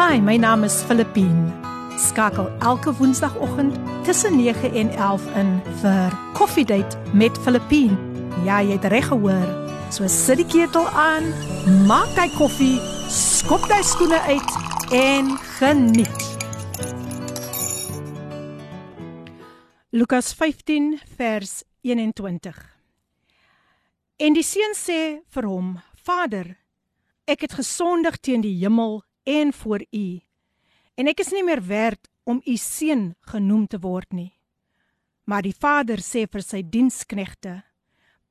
Hi, my naam is Filippine. Skakel elke woensdagoggend tussen 9 en 11 in vir Coffee Date met Filippine. Ja, jy het reg gehoor. So sit die ketel aan, maak jy koffie, skop jy skoene uit en geniet. Lukas 15 vers 21. En die seun sê vir hom: Vader, ek het gesondig teen die hemel en voor u. En ek is nie meer werd om u seun genoem te word nie. Maar die vader sê vir sy diensknegte: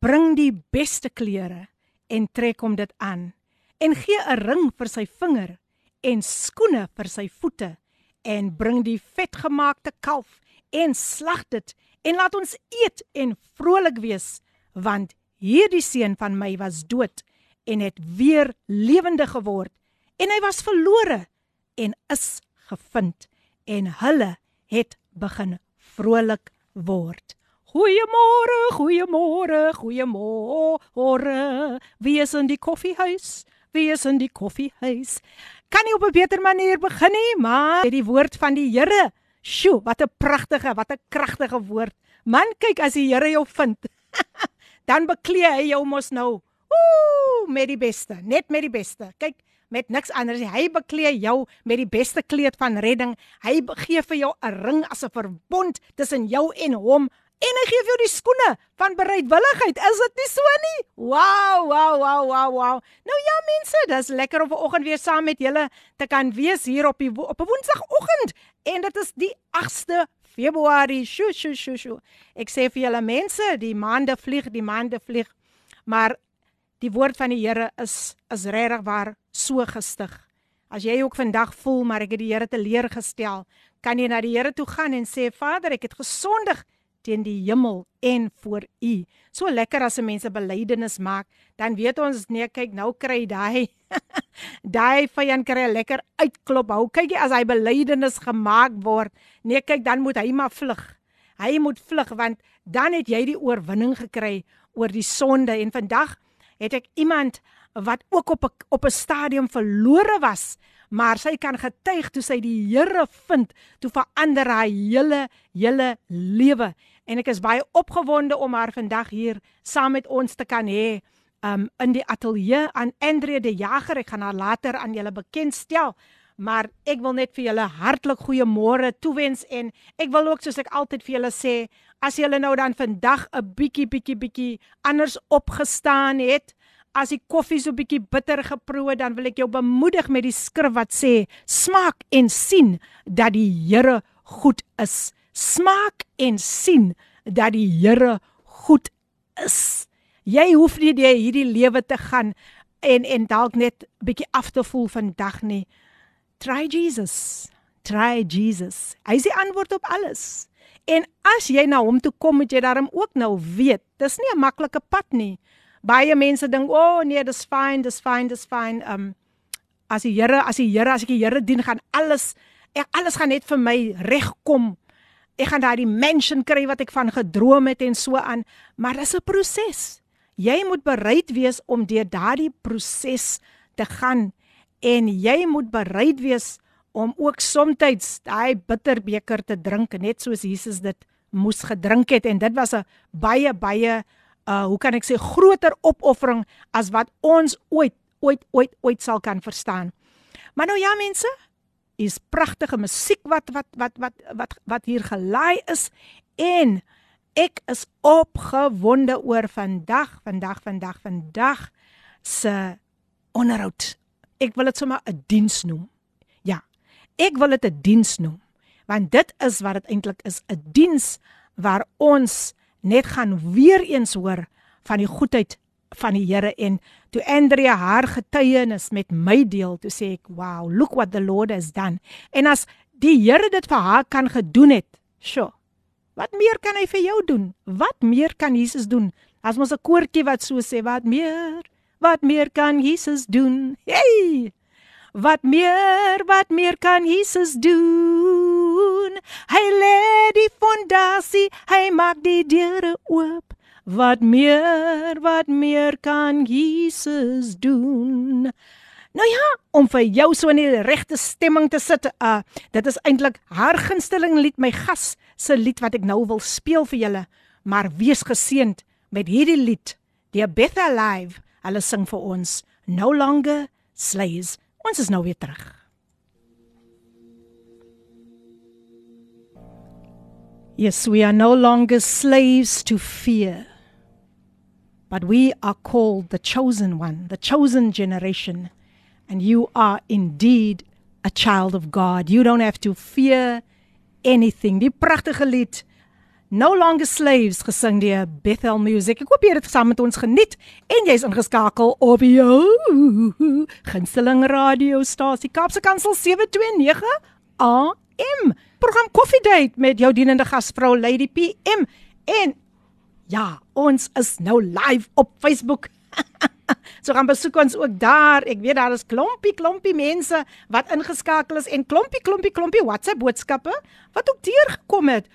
Bring die beste klere en trek hom dit aan en gee 'n ring vir sy vinger en skoene vir sy voete en bring die vetgemaakte kalf en slag dit en laat ons eet en vrolik wees want hierdie seun van my was dood en het weer lewendig geword en hy was verlore en is gevind en hulle het begin vrolik word. Goeiemôre, goeiemôre, goeiemôre. Wie is in die koffiehuis? Wie is in die koffiehuis? Kan nie op 'n beter manier begin nie, maar die woord van die Here. Sjoe, wat 'n pragtige, wat 'n kragtige woord. Man, kyk as die Here jou vind. dan beklee hy jou mos nou. Ooh, met die beste, net met die beste. Kyk, met niks anders. Hy beklee jou met die beste kleed van redding. Hy gee vir jou 'n ring as 'n verbond tussen jou en hom en hy gee vir jou die skoene van bereidwilligheid. Is dit nie so nie? Wow, wow, wow, wow, wow. Nou ja mense, dis lekker om vanoggend weer saam met julle te kan wees hier op die op 'n Woensdagoggend en dit is die 8ste Februarie. Sjoe, sjoe, sjoe, sjoe. Ek sê vir julle mense, die maande vlieg, die maande vlieg. Maar die woord van die Here is is regtig waar so gestig. As jy ook vandag voel maar ek het die Here te leer gestel, kan jy na die Here toe gaan en sê Vader, ek het gesondig teen die hemel en voor U. So lekker as 'n mens 'n belydenis maak, dan weet ons nee, kyk nou kry daai daai vyand kry lekker uitklop. Hou kyk jy as hy belydenis gemaak word, nee kyk dan moet hy maar vlug. Hy moet vlug want dan het jy die oorwinning gekry oor die sonde en vandag het ek iemand wat ook op 'n op 'n stadium verlore was, maar sy kan getuig toe sy die Here vind, toe verander haar hele hele lewe. En ek is baie opgewonde om haar vandag hier saam met ons te kan hê um in die ateljee aan Andre de Jager. Ek gaan haar later aan julle bekendstel. Maar ek wil net vir julle hartlik goeiemôre toewens en ek wil ook soos ek altyd vir julle sê, as julle nou dan vandag 'n bietjie bietjie bietjie anders opgestaan het, as die koffie so bietjie bitter geproe, dan wil ek jou bemoedig met die skrif wat sê: "Smaak en sien dat die Here goed is." Smaak en sien dat die Here goed is. Jy hoef nie hierdie lewe te gaan en en dalk net bietjie af te voel vandag nie. Try Jesus. Try Jesus. Hy is die antwoord op alles. En as jy na hom toe kom, moet jy daarom ook nou weet, dis nie 'n maklike pad nie baie mense dink, "O oh, nee, dis fine, dis fine, dis fine." Um as die Here, as die Here, as ek die Here dien, gaan alles ek alles gaan net vir my regkom. Ek gaan daai mansion kry wat ek van gedroom het en so aan, maar dis 'n proses. Jy moet bereid wees om deur daardie proses te gaan en jy moet bereid wees om ook soms daai bitterbeker te drink net soos Jesus dit moes gedrink het en dit was 'n baie baie uh hoe kan ek sê groter opoffering as wat ons ooit ooit ooit ooit sal kan verstaan. Maar nou ja mense, is pragtige musiek wat wat wat wat wat wat hier gelaai is en ek is opgewonde oor vandag, vandag, vandag, vandag se onderhoud. Ek wil dit sommer 'n diens noem. Ja. Ek wil dit 'n diens noem want dit is wat dit eintlik is, 'n diens waar ons net gaan weer eens hoor van die goedheid van die Here en toe Andrea haar getuienis met my deel, toe sê ek, "Wow, look what the Lord has done." En as die Here dit vir haar kan gedoen het, sjo. Wat meer kan hy vir jou doen? Wat meer kan Jesus doen? As ons 'n koortjie wat so sê, "Wat meer? Wat meer kan Jesus doen?" Hey! Wat meer, wat meer kan Jesus doen? Hy lê die fondasie, hy maak die deure oop. Wat meer, wat meer kan Jesus doen? Nou ja, om vir jou so in die regte stemming te sit, uh dit is eintlik haar gunsteling lied, my gas se lied wat ek nou wil speel vir julle. Maar wees geseënd met hierdie lied, die Better Alive. Hulle sing vir ons No Longer Slaves. Ons is nou weer terug. Yes, we are no longer slaves to fear. But we are called the chosen one, the chosen generation. And you are indeed a child of God. You don't have to fear anything. Die pragtige lied No Longer Slaves gesing deur Bethel Music. Ek hoop jy het dit saam met ons geniet en jy's ingeskakel op jou gunsteling radiostasie Kaapse Kansel 729 AM. Program Coffee Date met jou dienende gasvrou Lady PM. En ja, ons is nou live op Facebook. so gaan besoek ons ook daar. Ek weet daar is klompie klompie mense wat ingeskakel is en klompie klompie klompie WhatsApp boodskappe wat ook deurgekom het.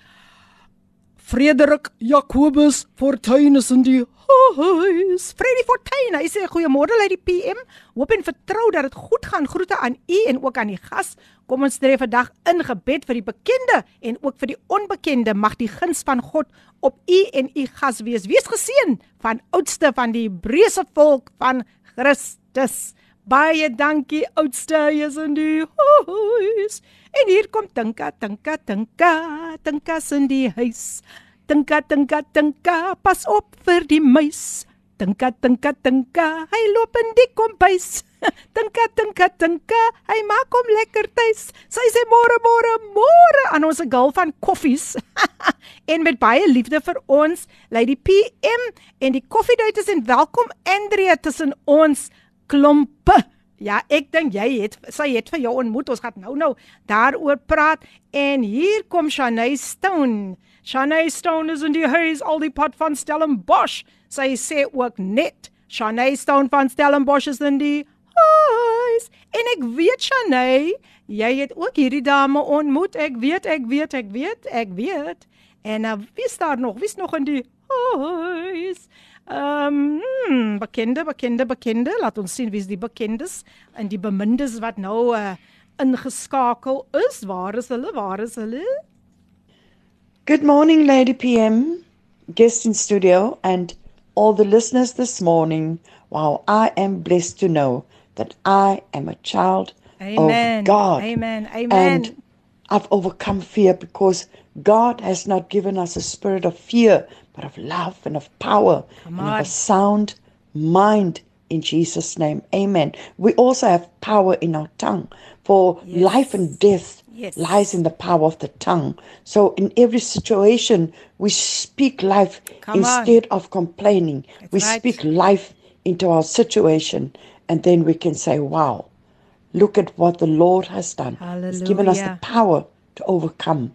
Frederik Jacobus Fortuinus in die huis. Freddy Fortuin, hy sê goeiemôre uit die PM. Hoop en vertrou dat dit goed gaan. Groete aan u en ook aan die gas. Kom ons tree vandag in gebed vir die bekende en ook vir die onbekende. Mag die guns van God op u en u gas wees. Wees geseën van oudste van die Hebreëse volk van Christus. Baie dankie oudste is in die huis. En hier kom Tinka, Tinka, Tinka, Tinka in die huis. Tinka, Tinka, Tinka, pas op vir die muis. Tinka, Tinka, Tinka, hy loop in die kombuis. Tinka, Tinka, Tinka, hy maak hom lekker tuis. Sy sê môre, môre, môre aan ons gal van koffies. en met baie liefde vir ons, Lady PM en die koffieduiters en welkom Andrea tussen ons klompe. Ja, ek dink jy het sy het vir jou ontmoet. Ons gaan nou-nou daaroor praat en hier kom Shanay Stone. Shanay Stone is in die huis al die pot van Stellenbosch. Sy sê ook net Shanay Stone van Stellenbosch is in die huis. En ek weet Shanay, jy het ook hierdie dame ontmoet. Ek weet, ek weet, ek weet, ek weet. En uh, wie staan nog? Wie's nog in die huis? Ehm, um, bekende, bekende, bekende. Laat ons sien wie's die bekendes en die bemindes wat nou uh, ingeskakel is. Waar is hulle? Waar is hulle? Good morning, Lady PM, guest in studio, and all the listeners this morning. Wow, I am blessed to know that I am a child Amen. of God. Amen. Amen. And I've overcome fear because God has not given us a spirit of fear, but of love and of power and of a sound mind in Jesus' name. Amen. We also have power in our tongue, for Yes. life and death Yes. lies in the power of the tongue. So in every situation, we speak life Come on. instead of complaining. That's we right. speak life into our situation, and then we can say, Wow, look at what the Lord has done. He's given us the power to overcome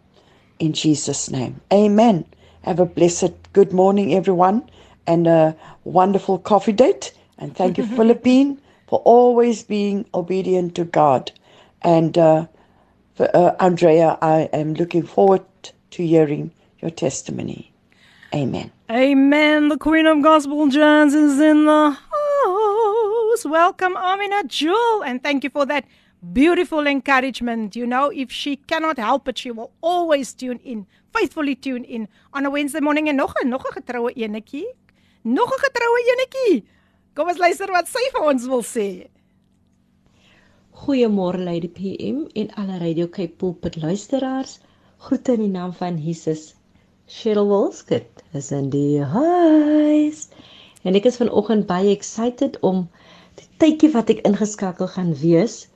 in Jesus' name. Amen. Have a blessed good morning, everyone, and a wonderful coffee date. And thank you, Philippine, for always being obedient to God. And uh, for, uh, Andrea, I am looking forward to hearing your testimony. Amen. Amen. The Queen of Gospel Jazz is in the house. Welcome, Amina Jewel, and thank you for that beautiful encouragement. You know, if she cannot help it, she will always tune in, faithfully tune in on a Wednesday morning. En nog 'n nog 'n getroue enetjie, nog 'n getroue enetjie. Kom ons luister wat sy vir ons wil sê. Goeiemôre Lady PM en alle Radio Cape Pulpit luisteraars. Groete in die naam van Jesus. Cheryl Wolskut is in die huis. En ek is vanoggend baie excited om tydjie wat ek ingeskakel gaan wees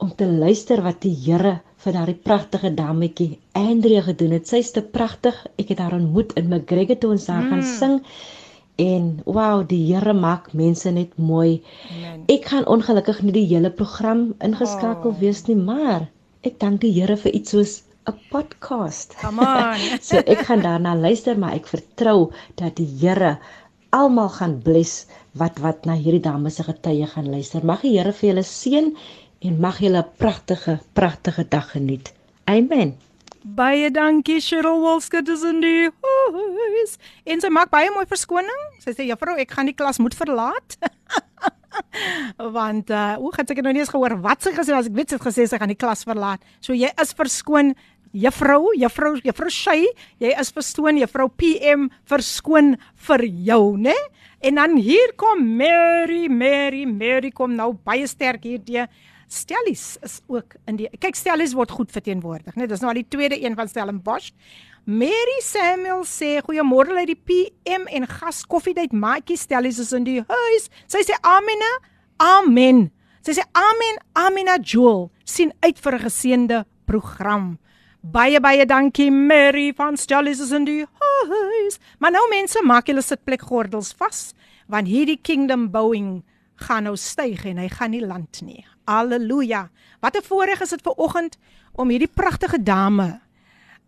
om te luister wat die Here vir daardie pragtige dametjie Andrea gedoen het. Sy's te pragtig. Ek het haar ontmoet in McGregor toe ons daar mm. gaan sing. En wow, die Here maak mense net mooi. Amen. Ek gaan ongelukkig nie die hele program ingeskakel Oh. wees nie, maar ek dank die Here vir iets soos 'n podcast. Come on. so ek gaan daarna luister, maar ek vertrou dat die Here almal gaan bless wat wat na hierdie dames se getuie gaan luister. Mag die Here vir julle seën en mag julle 'n pragtige pragtige dag geniet. Amen. Baie dankie Cheryl Wolskut is in die huis. En sy maak baie mooi verskoning. Sy sê juffrou, ek gaan die klas moet verlaat. Want uh o, het ek het nog nie eens gehoor wat sy gesê het as ek weet sy het gesê sy gaan die klas verlaat. So jy is verskoon Juffrou, juffrou, juffrou Shay, jy is verstoon, juffrou PM verskoon vir jou, né? En dan hier kom Mary, Mary, Mary kom nou baie sterk hierdie. Stellies is ook in die kyk Stellies word goed verteenwoordig, né? Dis nou al die tweede een van Stellenbosch. Mary Samuel sê goeiemôre uit die PM en gas koffiedייט maatjie Stellies is in die huis. Sy sê amena, amen. Sy sê amen, amena Joel sien uit vir 'n geseënde program. Baie baie dankie Mary van Stellies is in die huis. Maar nou mense, maak julle sitplekgordels vas want hierdie kingdom bouing gaan nou styg en hy gaan nie land nie. Halleluja. Wat 'n voorreg is dit vir oggend om hierdie pragtige dame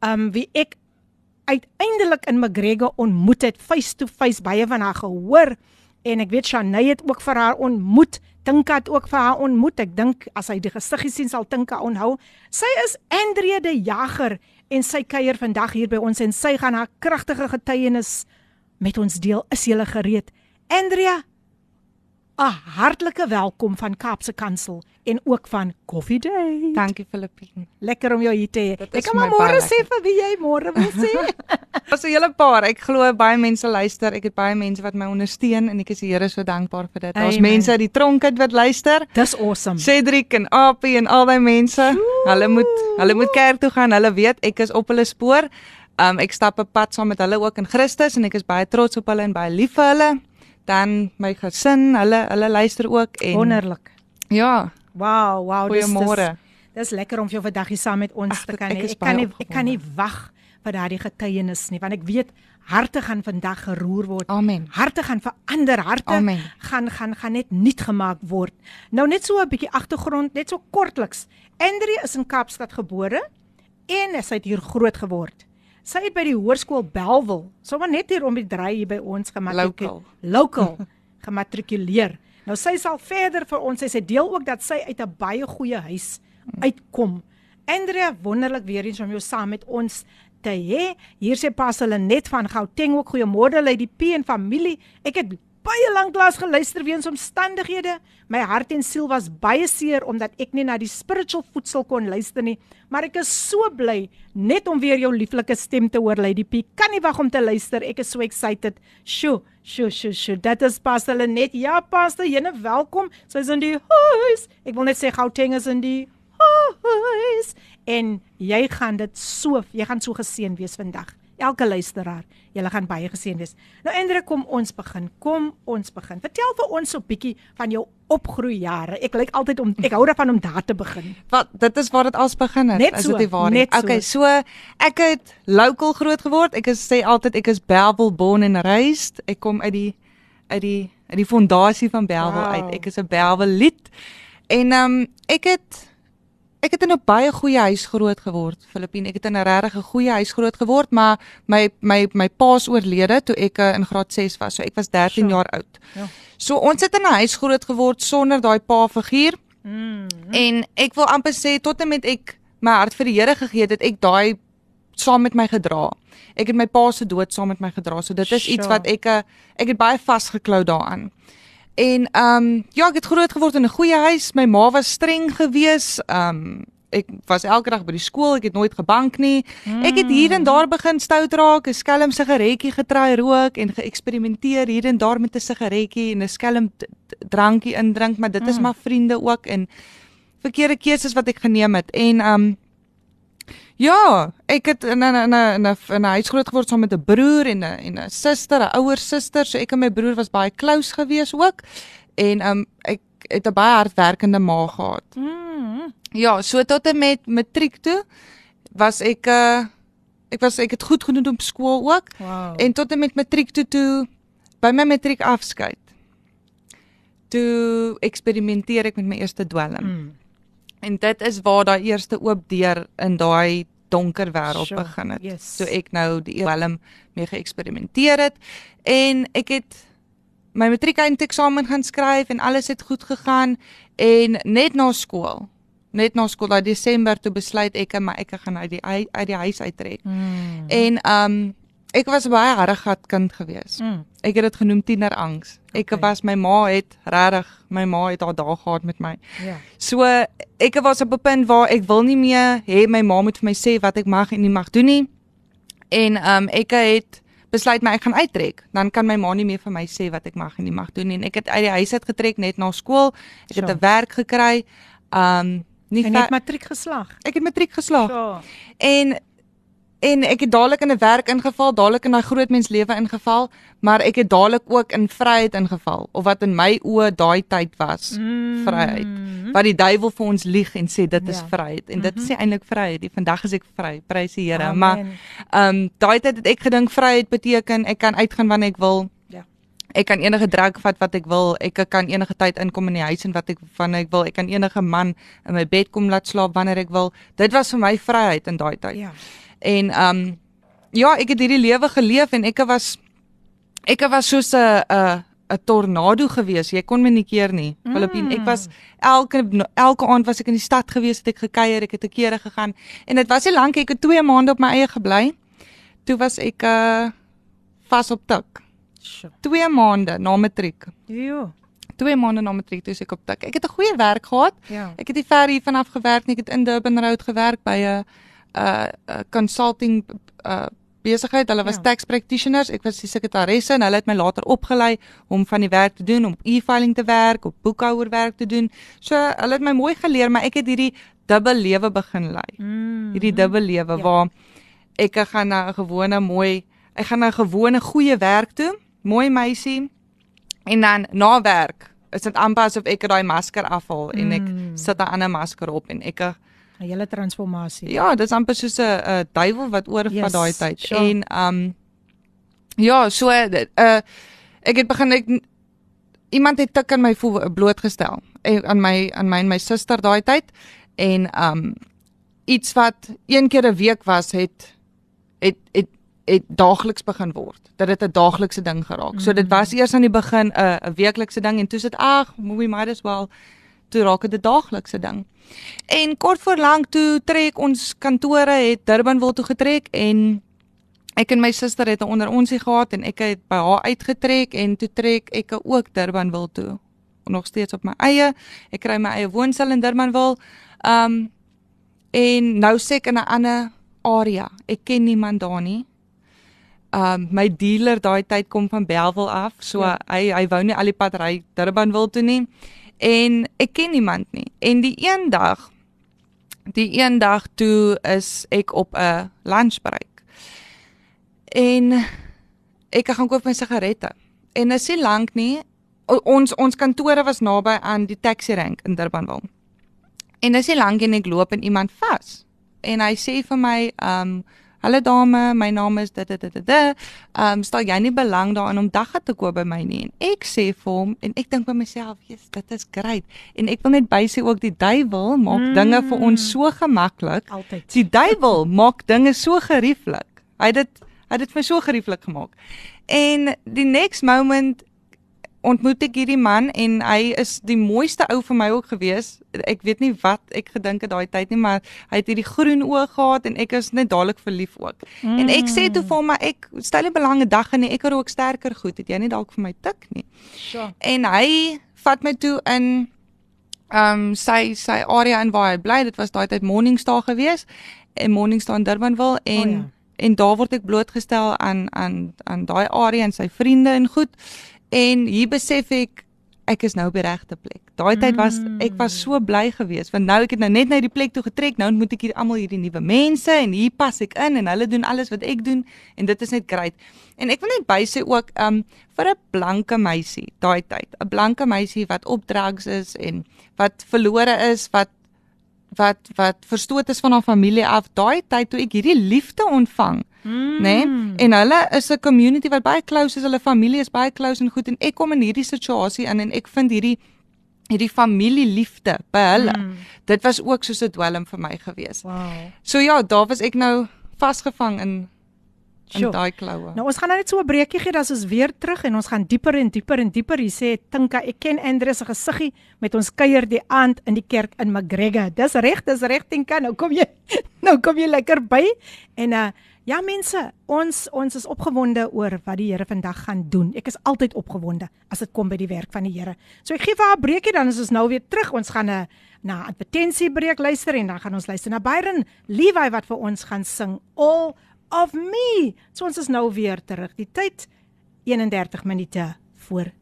um wie ek uiteindelik in McGregor ontmoet het face to face baie van haar gehoor en ek weet Shanay het ook vir haar ontmoet. Tinka het ook vir haar ontmoet. Ek dink as hy die gesiggie sien sal Tinka onthou. Sy is Andrea de Jager en sy kuier vandag hier by ons en sy gaan haar kragtige getuienis met ons deel. Is jy gereed? Andrea 'n hartlike welkom van Kaapse Kansel en ook van Coffee Day. Dankie Filippine. Lekker om jou hier te hê. Ek kan maar môre sê vir wie jy môre wil sê. Was 'n hele paar. Ek glo baie mense luister. Ek het baie mense wat my ondersteun en ek is die Here so dankbaar vir dit. Daar's mense uit die tronk wat luister. Dis awesome. Cedric en Apie en al daai mense. Hulle moet hulle moet kerk toe gaan. Hulle weet ek is op hulle spoor. Um ek stap 'n pad saam met hulle ook in Christus en ek is baie trots op hulle en baie lief vir hulle dan my gesin, hulle hulle luister ook en wonderlik. Ja. Wow, wow, dis Goeiemôre. Dis lekker om vir jou vandag hier saam met ons Ach, te kan hê. Ek, ek kan nie ek kan nie wag vir daardie getuienis nie, want ek weet harte gaan vandag geroer word. Amen. Harte gaan verander, harte Amen. gaan gaan gaan net nuut gemaak word. Nou net so 'n bietjie agtergrond, net so kortliks. Andri is in Kaapstad gebore en hy het hier groot geword. Sy het by die hoërskool Belwel, sommer net hier om die draai hier by ons gematrikuleer. Local gematrikuleer. Nou sy sal verder vir ons sê sy deel ook dat sy uit 'n baie goeie huis uitkom. Andrea, wonderlik weer eens om jou saam met ons te hê. Hier sê pas hulle net van Gauteng ook goeiemôre uit die P en familie. Ek het baie lank lank geluister weens omstandighede. My hart en siel was baie seer omdat ek nie na die spiritual voedsel kon luister nie, maar ek is so bly net om weer jou lieflike stem te hoor, Lady P. Kan nie wag om te luister. Ek is so excited. Sjoe, sjoe, sjoe, sjoe. Dit is Pastor net. Ja, Pastor, jene welkom. Sy's in die huis. Ek wil net sê Gauteng is in die huis en jy gaan dit so, jy gaan so geseën wees vandag elke luisteraar. Julle gaan baie geseën wees. Nou Andre, kom ons begin. Kom ons begin. Vertel vir ons so 'n bietjie van jou opgroeijare. Ek lyk altyd om ek hou daarvan om daar te begin. Wat dit is waar dit als begin het. Net so, is dit waar? Net so. Okay, so ek het local groot geword. Ek is sê altyd ek is Bellville born and raised. Ek kom uit die uit die uit die fondasie van Bellville wow. uit. Ek is 'n Bellville lid. En ehm um, ek het Ek het in 'n baie goeie huis groot geword, Filippine. Ek het in 'n regtig goeie huis groot geword, maar my my my pa's oorlede toe ek uh, in graad 6 was. So ek was 13 sure. jaar oud. Ja. So ons het in 'n huis groot geword sonder daai pa figuur. Mm. En ek wil amper sê tot en met ek my hart vir die Here gegee het, het ek daai saam met my gedra. Ek het my pa se dood saam met my gedra. So dit is sure. iets wat ek uh, ek het baie vasgeklou daaraan. En ehm um, ja, ek het groot geword in 'n goeie huis. My ma was streng gewees. Ehm um, ek was elke dag by die skool. Ek het nooit gebank nie. Mm. Ek het hier en daar begin stout raak, 'n skelm sigaretjie getry rook en geëksperimenteer hier en daar met 'n sigaretjie en 'n skelm drankie indrink, maar dit mm. is maar vriende ook en verkeerde keuses wat ek geneem het. En ehm um, Ja, ek het in 'n in 'n in 'n in 'n huis groot geword saam met 'n broer en 'n en 'n suster, 'n ouer suster, so ek en my broer was baie close gewees ook. En um ek het 'n baie hardwerkende ma gehad. Mm. Ja, so tot en met matriek toe was ek 'n uh, ek was ek het goed gedoen op skool ook. Wow. En tot en met matriek toe toe by my matriek afskeid. Toe eksperimenteer ek met my eerste dwelm. Mm. En dit is waar daai eerste oop deur in daai donker wêreld sure, begin het. Yes. So ek nou die Willem mee geëksperimenteer het en ek het my matriekeinteksamen gaan skryf en alles het goed gegaan en net na skool net na skool daai Desember toe besluit ek en my ek gaan uit die uit die huis uittrek. Mm. En um ek was baie harregat kind gewees. Mm. Ek het dit genoem tienerangs. Ek Okay. was my ma het regtig my ma het haar dae gehad met my. Ja. So ek was op 'n punt waar ek wil nie meer hê my ma moet vir my sê wat ek mag en nie mag doen nie. En ehm um, ek het besluit my ek gaan uittrek. Dan kan my ma nie meer vir my sê wat ek mag en nie mag doen nie. En ek het uit die huis uit getrek net na skool. Ek het Sure. 'n werk gekry. Ehm um, nie En ver- het matriek geslaag. ek het matriek geslaag. Ja. En en ek het dadelik in 'n werk ingeval, dadelik in 'n groot mens lewe ingeval, maar ek het dadelik ook in vryheid ingeval of wat in my oë daai tyd was, Mm. vryheid. Wat die duiwel vir ons lieg en sê dit is Ja. vryheid en dit is nie eintlik vryheid nie. Vandag is ek vry, prys die Here, maar ehm um, daai tyd het ek gedink vryheid beteken ek kan uitgaan wanneer ek wil. Ja. Ek kan enige drank vat wat ek wil. Ek kan enige tyd inkom in die huis en wat ek wanneer ek wil. Ek kan enige man in my bed kom laat slaap wanneer ek wil. Dit was vir my vryheid in daai tyd. Ja. En um, ja, ek het hierdie lewe geleef en ek was ek was soos 'n 'n 'n tornado gewees. Jy kon my nie keer nie. Mm. Filippin, ek was elke elke aand was ek in die stad gewees, het ek gekuier, ek het te kere gegaan en dit was nie lank ek het 2 maande op my eie gebly. Toe was ek uh vas op tik. Sjoe. 2 maande na matriek. Jo. 2 maande na matriek toe ek op tik. Ek het 'n goeie werk gehad. Ja. Ek het nie ver hier vanaf gewerk nie. Ek het in Durban Road gewerk by 'n consulting uh besigheid. Hulle was Ja. tax practitioners. Ek was die sekretaresse en hulle het my later opgelei om van die werk te doen, om e-filing te werk, op boekhouerwerk te doen. So hulle het my mooi geleer, maar ek het hierdie dubbel lewe begin lei. Mm. Hierdie dubbel lewe Ja. waar ek gaan na 'n gewone mooi, ek gaan na 'n gewone goeie werk toe, mooi meisie. En dan na werk is dit amper asof ek daai masker afhaal en ek Mm. sit 'n ander masker op en ek 'n hele transformasie. ja, dis amper soos 'n 'n duiwel wat oor Yes, van daai tyd. sure. En um ja, so uh ek het begin ek iemand het tik aan my voel blootgestel en aan my aan my en my suster daai tyd en um iets wat een keer 'n week was het het het het daagliks begin word. Dat dit 'n daaglikse ding geraak. So dit was eers aan die begin 'n 'n weeklikse ding en toe sit ag, we might as well toe raak dit 'n daaglikse ding. En kort voor lank toe trek ons kantore het Durbanville toe getrek en ek en my suster het 'n onder onsie gehad en ek het by haar uitgetrek en toe trek ek ook Durbanville toe. Nog steeds op my eie. Ek kry my eie woonstel in Durbanville. Um en nou sê ek in 'n ander area. Ek ken niemand daar nie. Um my dealer daai tyd kom van Bellville af, so Ja. hy hy wou nie al die pad ry Durbanville toe nie. En ek ken niemand nie. En die een dag die een dag toe is ek op 'n lunchbreak. En ek gaan koop my sigarette. En is nie lank nie. Ons ons kantore was naby aan die taxi rank in Durbanville. En dis nie lank en ek loop en iemand vas. En hy sê vir my, ehm, um, "Hallo dame, my naam is dit dit dit dit. Ehm, um, stel jy nie belang daarin om dagga te koop by my nie?" En ek sê vir hom en ek dink by myself, "Jesus, dit is great." En ek wil net bysê ook die duiwel maak mm. dinge vir ons so gemaklik. Altyd. Die duiwel maak dinge so gerieflik. Hy het dit hy het dit vir so gerieflik gemaak. En die next moment ontmoet ek hierdie man en hy is die mooiste ou vir my ook gewees. Ek weet nie wat ek gedink het daai tyd nie, maar hy het hierdie groen oë gehad en ek is net dadelik verlief ook. Mm. En ek sê toe vir hom, maar ek stel nie belang in dag en ek rook sterker goed. Het jy nie dalk vir my tik nie? Sjoe. En hy vat my toe in ehm um, sy sy area in waar hy bly. Dit was daai tyd Morningstar gewees in Morningstar in Durbanville en oh, ja. ja. en daar word ek blootgestel aan aan aan daai area en sy vriende en goed. En hier besef ek ek is nou op die regte plek. Daai tyd was ek was so bly geweest want nou ek het nou net na die plek toe getrek. Nou ontmoet ek hier almal hierdie nuwe mense en hier pas ek in en hulle doen alles wat ek doen en dit is net great. En ek wil net bysê ook um vir 'n blanke meisie daai tyd, 'n blanke meisie wat op drugs is en wat verlore is, wat wat wat verstoot is van haar familie af. Daai tyd toe ek hierdie liefde ontvang, Mm. nê? Nee? En hulle is 'n community wat baie close is, hulle familie is baie close en goed en ek kom in hierdie situasie in en ek vind hierdie hierdie familieliefde by hulle. Mm. Dit was ook soos 'n dwelm vir my gewees. Wow. So ja, daar was ek nou vasgevang in in Sjoe. daai kloue. Nou ons gaan nou net so 'n breekie gee, dan is ons weer terug en ons gaan dieper en dieper en dieper. Hier sê Tinka, ek ken Andre se gesiggie met ons kuier die aand in die kerk in McGregor. Dis reg, dis reg Tinka. Nou kom jy nou kom jy lekker by en uh Ja mense, ons ons is opgewonde oor wat die Here vandag gaan doen. Ek is altyd opgewonde as dit kom by die werk van die Here. So ek gee vir haar 'n breekie dan is ons nou weer terug. Ons gaan 'n na 'n advertensiebreek luister en dan gaan ons luister na Byron Levi wat vir ons gaan sing All of Me. So ons is nou weer terug. Die tyd 31 minute voor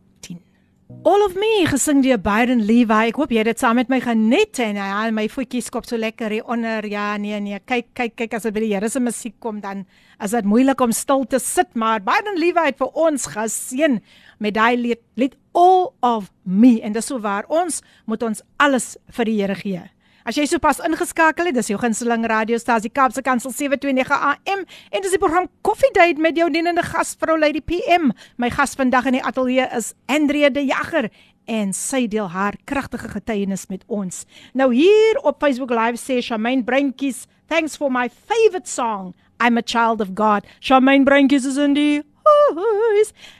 All of me gesing deur Byron Levi. Ek hoop jy het dit saam met my geniet en ja, my voetjies skop so lekker hier onder. Ja, nee nee, kyk kyk kyk as dit by die Here se musiek kom dan is dit moeilik om stil te sit, maar Byron Levi het vir ons geseën met daai lied, lied All of Me en dis so waar ons moet ons alles vir die Here gee. As jy sopas ingeskakel het, dis jou gunsteling radiostasie Kaapse Kansel 729 AM en dis die program Coffee Date met jou dienende gasvrou Lady PM. My gas vandag in die ateljee is Andrea De Jager en sy deel haar kragtige getuienis met ons. Nou hier op Facebook Live sê Shamaine Brentjies, "Thanks for my favorite song. I'm a child of God." Shamaine Brentjies is in die.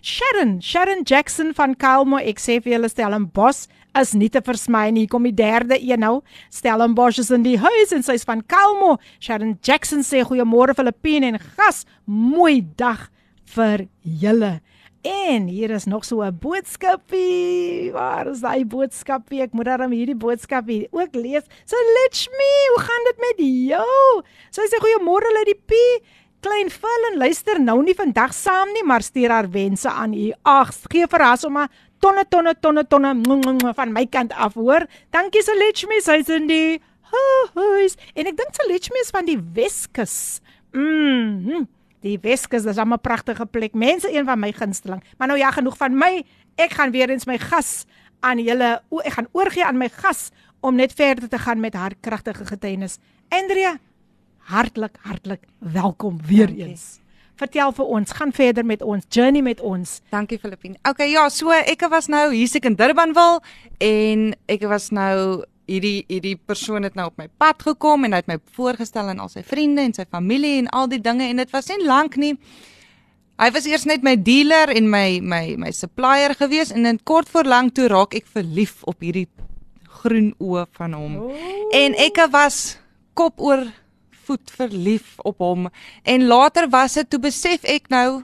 Sharon, Sharon Jackson van ek sê vir julle stel 'n bos is nie te versmy nie. Hier kom die derde een nou. Stellenbosch is in die huis en sy's van Kalmo. Sharon Jackson sê goeiemôre Filippine en gas. Mooi dag vir julle. En hier is nog so 'n boodskapie. Waar is daai boodskapie? Ek moet daarom hierdie boodskapie ook lees. So let me, hoe gaan dit met jou? Sy sê goeiemôre uit die P. Klein Phil en luister nou nie vandag saam nie, maar stuur haar wense aan u. Ag, gee vir haar sommer tonne tonne tonne tonne van my kant af hoor. Dankie Selechme, sy's in die huis. En ek dink Selechme is van die Weskus. Mm. Die Weskus is 'n pragtige plek. Mense een van my gunsteling. Maar nou ja, genoeg van my. Ek gaan weer eens my gas aan julle. Ek gaan oorgie aan my gas om net verder te gaan met haar kragtige getuienis. Andrea, hartlik hartlik welkom weer Dankie. eens. Vertel vir ons, gaan verder met ons journey met ons. Dankie Filippine. Okay, ja, so ek was nou hier seker in Durbanville en ek was nou hierdie hierdie persoon het nou op my pad gekom en hy het my voorgestel aan al sy vriende en sy familie en al die dinge en dit was nie lank nie. Hy was eers net my dealer en my my my supplier gewees en in kort voor lank toe raak ek verlief op hierdie groen oë van hom. Oh. En ek was kop oor voet verlief op hom. En later was dit toe besef ek nou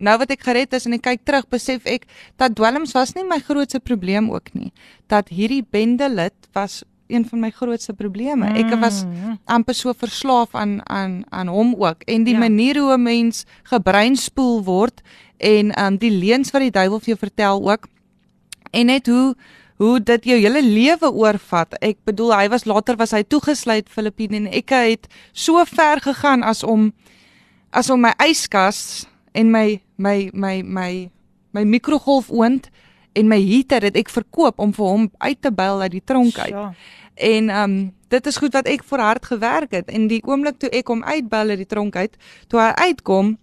nou wat ek gered is en ek kyk terug besef ek dat dwelms was nie my grootste probleem ook nie. Dat hierdie bendelid was een van my grootste probleme. Mm. ek was amper so verslaaf aan aan aan hom ook. En die ja. manier hoe 'n mens gebreinspoel word en um die leuns wat die duiwel vir jou vertel ook. En net hoe hoe dit jou hele lewe oorvat. Ek bedoel hy was later was hy toegesluit Filippine en ek het so ver gegaan as om as om my yskas en my my my my my mikrogolfoond en my heater het ek verkoop om vir hom uit te byl uit die tronk uit. Ja. En um dit is goed wat ek vir hard gewerk het en die oomblik toe ek hom uitbel uit die tronk uit, toe hy uitkom,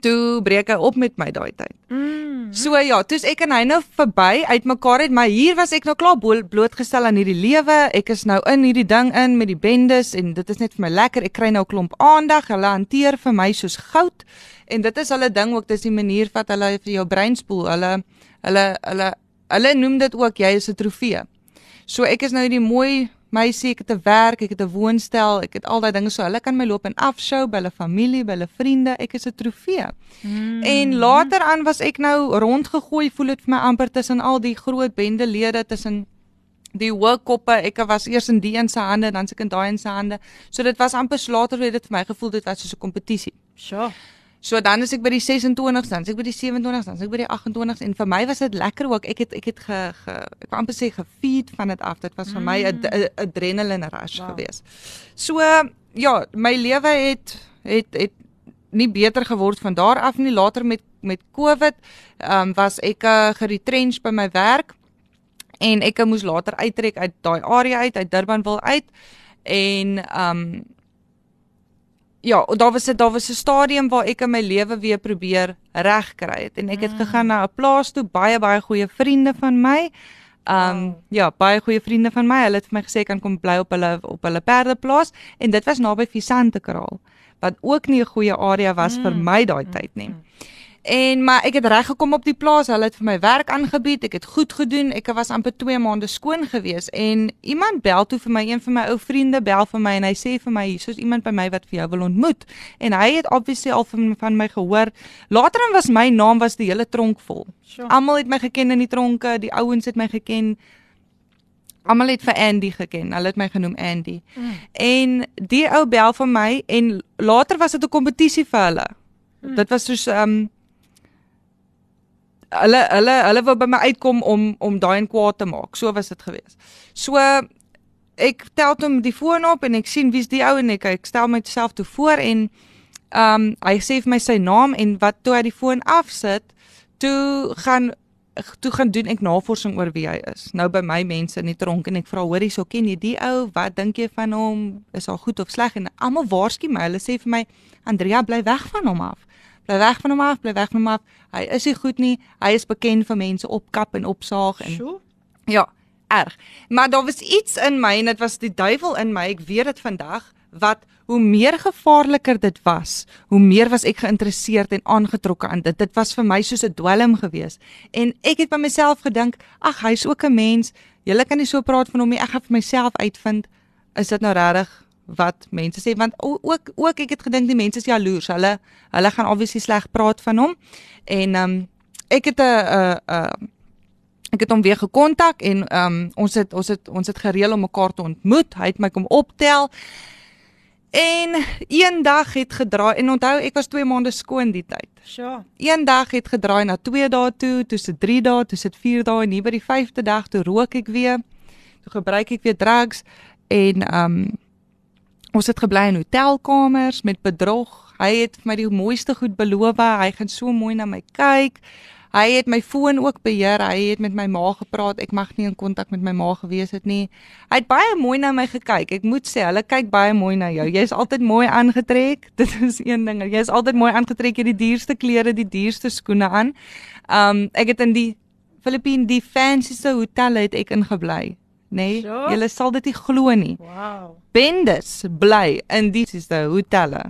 toe breek hy op met my daai tyd. Mm. So ja, toe's ek en hy nou verby uitmekaar het, maar hier was ek nou klaar blootgestel aan hierdie lewe. Ek is nou in hierdie ding in met die bendes en dit is net vir my lekker. Ek kry nou 'n klomp aandag. Hulle hanteer vir my soos goud. En dit is hulle ding ook, dis die manier wat hulle vir jou brein spoel. Hulle hulle hulle hulle noem dit ook jy is 'n trofee. So ek is nou hierdie mooi meisie, ek het 'n werk, ek het 'n woonstel, ek het al daai dinge so. Hulle kan my loop en afshow by hulle familie, by hulle vriende. Ek is 'n trofee. Mm. En later aan was ek nou rondgegooi, voel dit vir my amper tussen al die groot bendelede tussen die workkoppe. Ek was eers in die een se hande, dan se ek in daai een se hande. So dit was amper later het dit vir my gevoel dit was soos 'n kompetisie. Sure. So dan is ek by die 26s, dan is ek by die 27s, dan is ek by die 28s en vir my was dit lekker ook. Ek het ek het ge, ge ek wou amper sê gefeed van dit af. Dit was vir my 'n mm. adrenaline rush wow. geweest. So ja, my lewe het het het nie beter geword van daar af nie. Later met met COVID, ehm um, was ek uh, geretrench by my werk en ek moes later uittrek uit daai area uit, uit Durbanville uit en ehm um, ja, daar was 'n daar was 'n stadium waar ek in my lewe weer probeer regkry het en ek het mm. gegaan na 'n plaas toe, baie baie goeie vriende van my. Um wow. ja, baie goeie vriende van my. Hulle het vir my gesê kan kom bly op hulle op hulle perdeplaas en dit was naby Visante Kraal wat ook nie 'n goeie area was mm. vir my daai tyd nie. Mm. En maar ek het reg gekom op die plaas. Hulle het vir my werk aangebied. Ek het goed gedoen. Ek was amper 2 maande skoon gewees en iemand bel toe vir my, een van my ou vriende bel vir my en hy sê vir my, "Soos iemand by my wat vir jou wil ontmoet." En hy het obviously al van, van my gehoor. Later was my naam was die hele tronk vol. Sure. Almal het my geken in die tronke, die ouens het my geken. Almal het vir Andy geken. Hulle het my genoem Andy. Mm. En die ou bel vir my en later was dit 'n kompetisie vir hulle. Mm. Dit was soos ehm um, hulle hulle hulle wou by my uitkom om om daai en kwaad te maak. So was dit gewees. So ek tel hom die foon op en ek sien wie's die ou en ek ek stel myself toe voor en ehm um, hy sê vir my sy naam en wat toe hy die foon afsit, toe gaan toe gaan doen ek navorsing oor wie hy is. Nou by my mense in die tronk en ek vra hoor hierso ken jy die ou? Wat dink jy van hom? Is hy goed of sleg? En almal waarsku my. Hulle sê vir my Andrea bly weg van hom af. Bly weg van hom af, bly weg van hom af. Hy is nie goed nie. Hy is bekend vir mense opkap en opsaag en Sjoe. Ja, erg. Maar daar was iets in my en dit was die duiwel in my. Ek weet dit vandag wat hoe meer gevaarliker dit was, hoe meer was ek geïnteresseerd en aangetrokke aan dit. Dit was vir my soos 'n dwelm gewees. En ek het by myself gedink, ag, hy's ook 'n mens. Julle kan nie so praat van hom nie. Ek gaan vir myself uitvind is dit nou regtig wat mense sê want ook ook ek het gedink die mense is jaloers. Hulle hulle gaan obviously sleg praat van hom. En ehm um, ek het 'n 'n 'n ek het hom weer gekontak en ehm um, ons het ons het ons het gereël om mekaar te ontmoet. Hy het my kom optel. En eendag het gedraai en onthou ek was 2 maande skoon die tyd. Sjoe. Eendag het gedraai na 2 dae toe, toe se 3 dae, toe se 4 dae en hier by die 5de dag toe rook ek weer. Toe gebruik ek weer drugs en ehm um, ons het gebly in hotelkamers met bedrog. Hy het vir my die mooiste goed beloof. Hy gaan so mooi na my kyk. Hy het my foon ook beheer. Hy het met my ma gepraat. Ek mag nie in kontak met my ma gewees het nie. Hy het baie mooi na my gekyk. Ek moet sê, hulle kyk baie mooi na jou. Jy's altyd mooi aangetrek. Dit is een ding. Jy's altyd mooi aangetrek. Jy het die duurste klere, die duurste skoene aan. Um ek het in die Filippine die fancyste hotel het ek ingebly, nê? Nee? Sure. Julle sal dit nie glo nie. Wow. Bendes bly in dieselfde hotelle.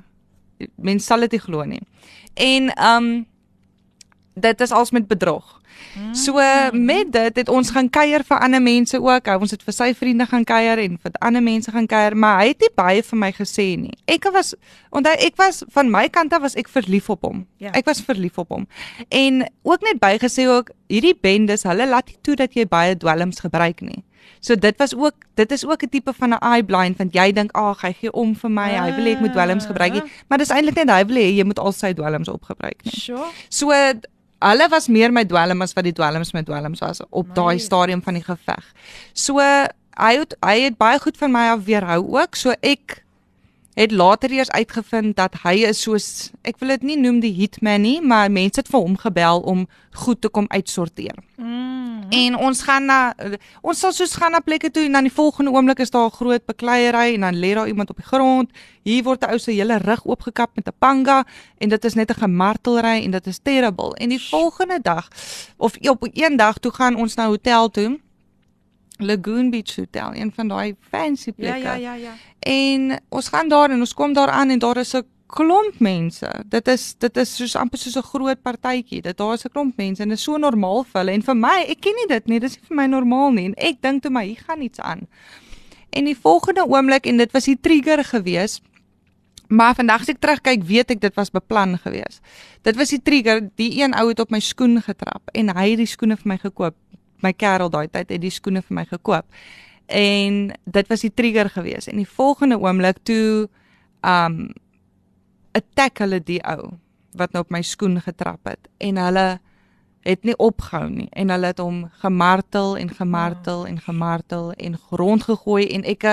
Mense sal dit nie glo nie. En um dit is als met bedrog. So met dit het ons gaan kuier vir ander mense ook. Ons het vir sy vriende gaan kuier en vir ander mense gaan kuier, maar hy het nie baie vir my gesê nie. Ek was onthou ek was van my kant af was ek verlief op hom. Ja. Ek was verlief op hom. En ook net bygesê ook hierdie bendes, hulle laat nie toe dat jy baie dwelms gebruik nie. So dit was ook dit is ook 'n tipe van 'n eye blind want jy dink ag hy gee om vir my, hy wil hê ek moet dwelms gebruik nie, maar dis eintlik net hy wil hê jy moet al sy dwelms opgebruik nie. Sjoe. So hulle was meer my dwelm as wat die dwelms my dwelms was op daai stadium van die geveg. So hy het hy het baie goed van my af weerhou ook. So ek het later eers uitgevind dat hy is soos ek wil dit nie noem die hitman nie, maar mense het vir hom gebel om goed te kom uitsorteer. Mm. En ons gaan na ons sal soos gaan na plekke toe en dan die volgende oomblik is daar 'n groot bekleierery en dan lê daar iemand op die grond. Hier word 'n ou se hele rug oopgekap met 'n panga en dit is net 'n gemartelry en dit is terrible. En die volgende dag of op een dag toe gaan ons na hotel toe. Lagoon Beach Hotel, een van daai fancy Ja plekke. ja ja ja. En ons gaan daar en ons kom daar aan en daar is 'n klomp mense. Dit is dit is soos amper soos 'n groot partytjie. Dit daar is 'n klomp mense en dit is so normaal vir hulle en vir my, ek ken nie dit nie. Dis nie vir my normaal nie. En ek dink toe my hier gaan iets aan. En die volgende oomblik en dit was die trigger gewees. Maar vandag as ek terugkyk, weet ek dit was beplan gewees. Dit was die trigger. Die een ou het op my skoen getrap en hy het die skoene vir my gekoop. My kerel daai tyd het die skoene vir my gekoop. En dit was die trigger gewees. En die volgende oomblik toe um attack hulle die ou wat nou op my skoen getrap het en hulle het nie opgehou nie en hulle het hom gemartel en gemartel en gemartel en grond gegooi en ek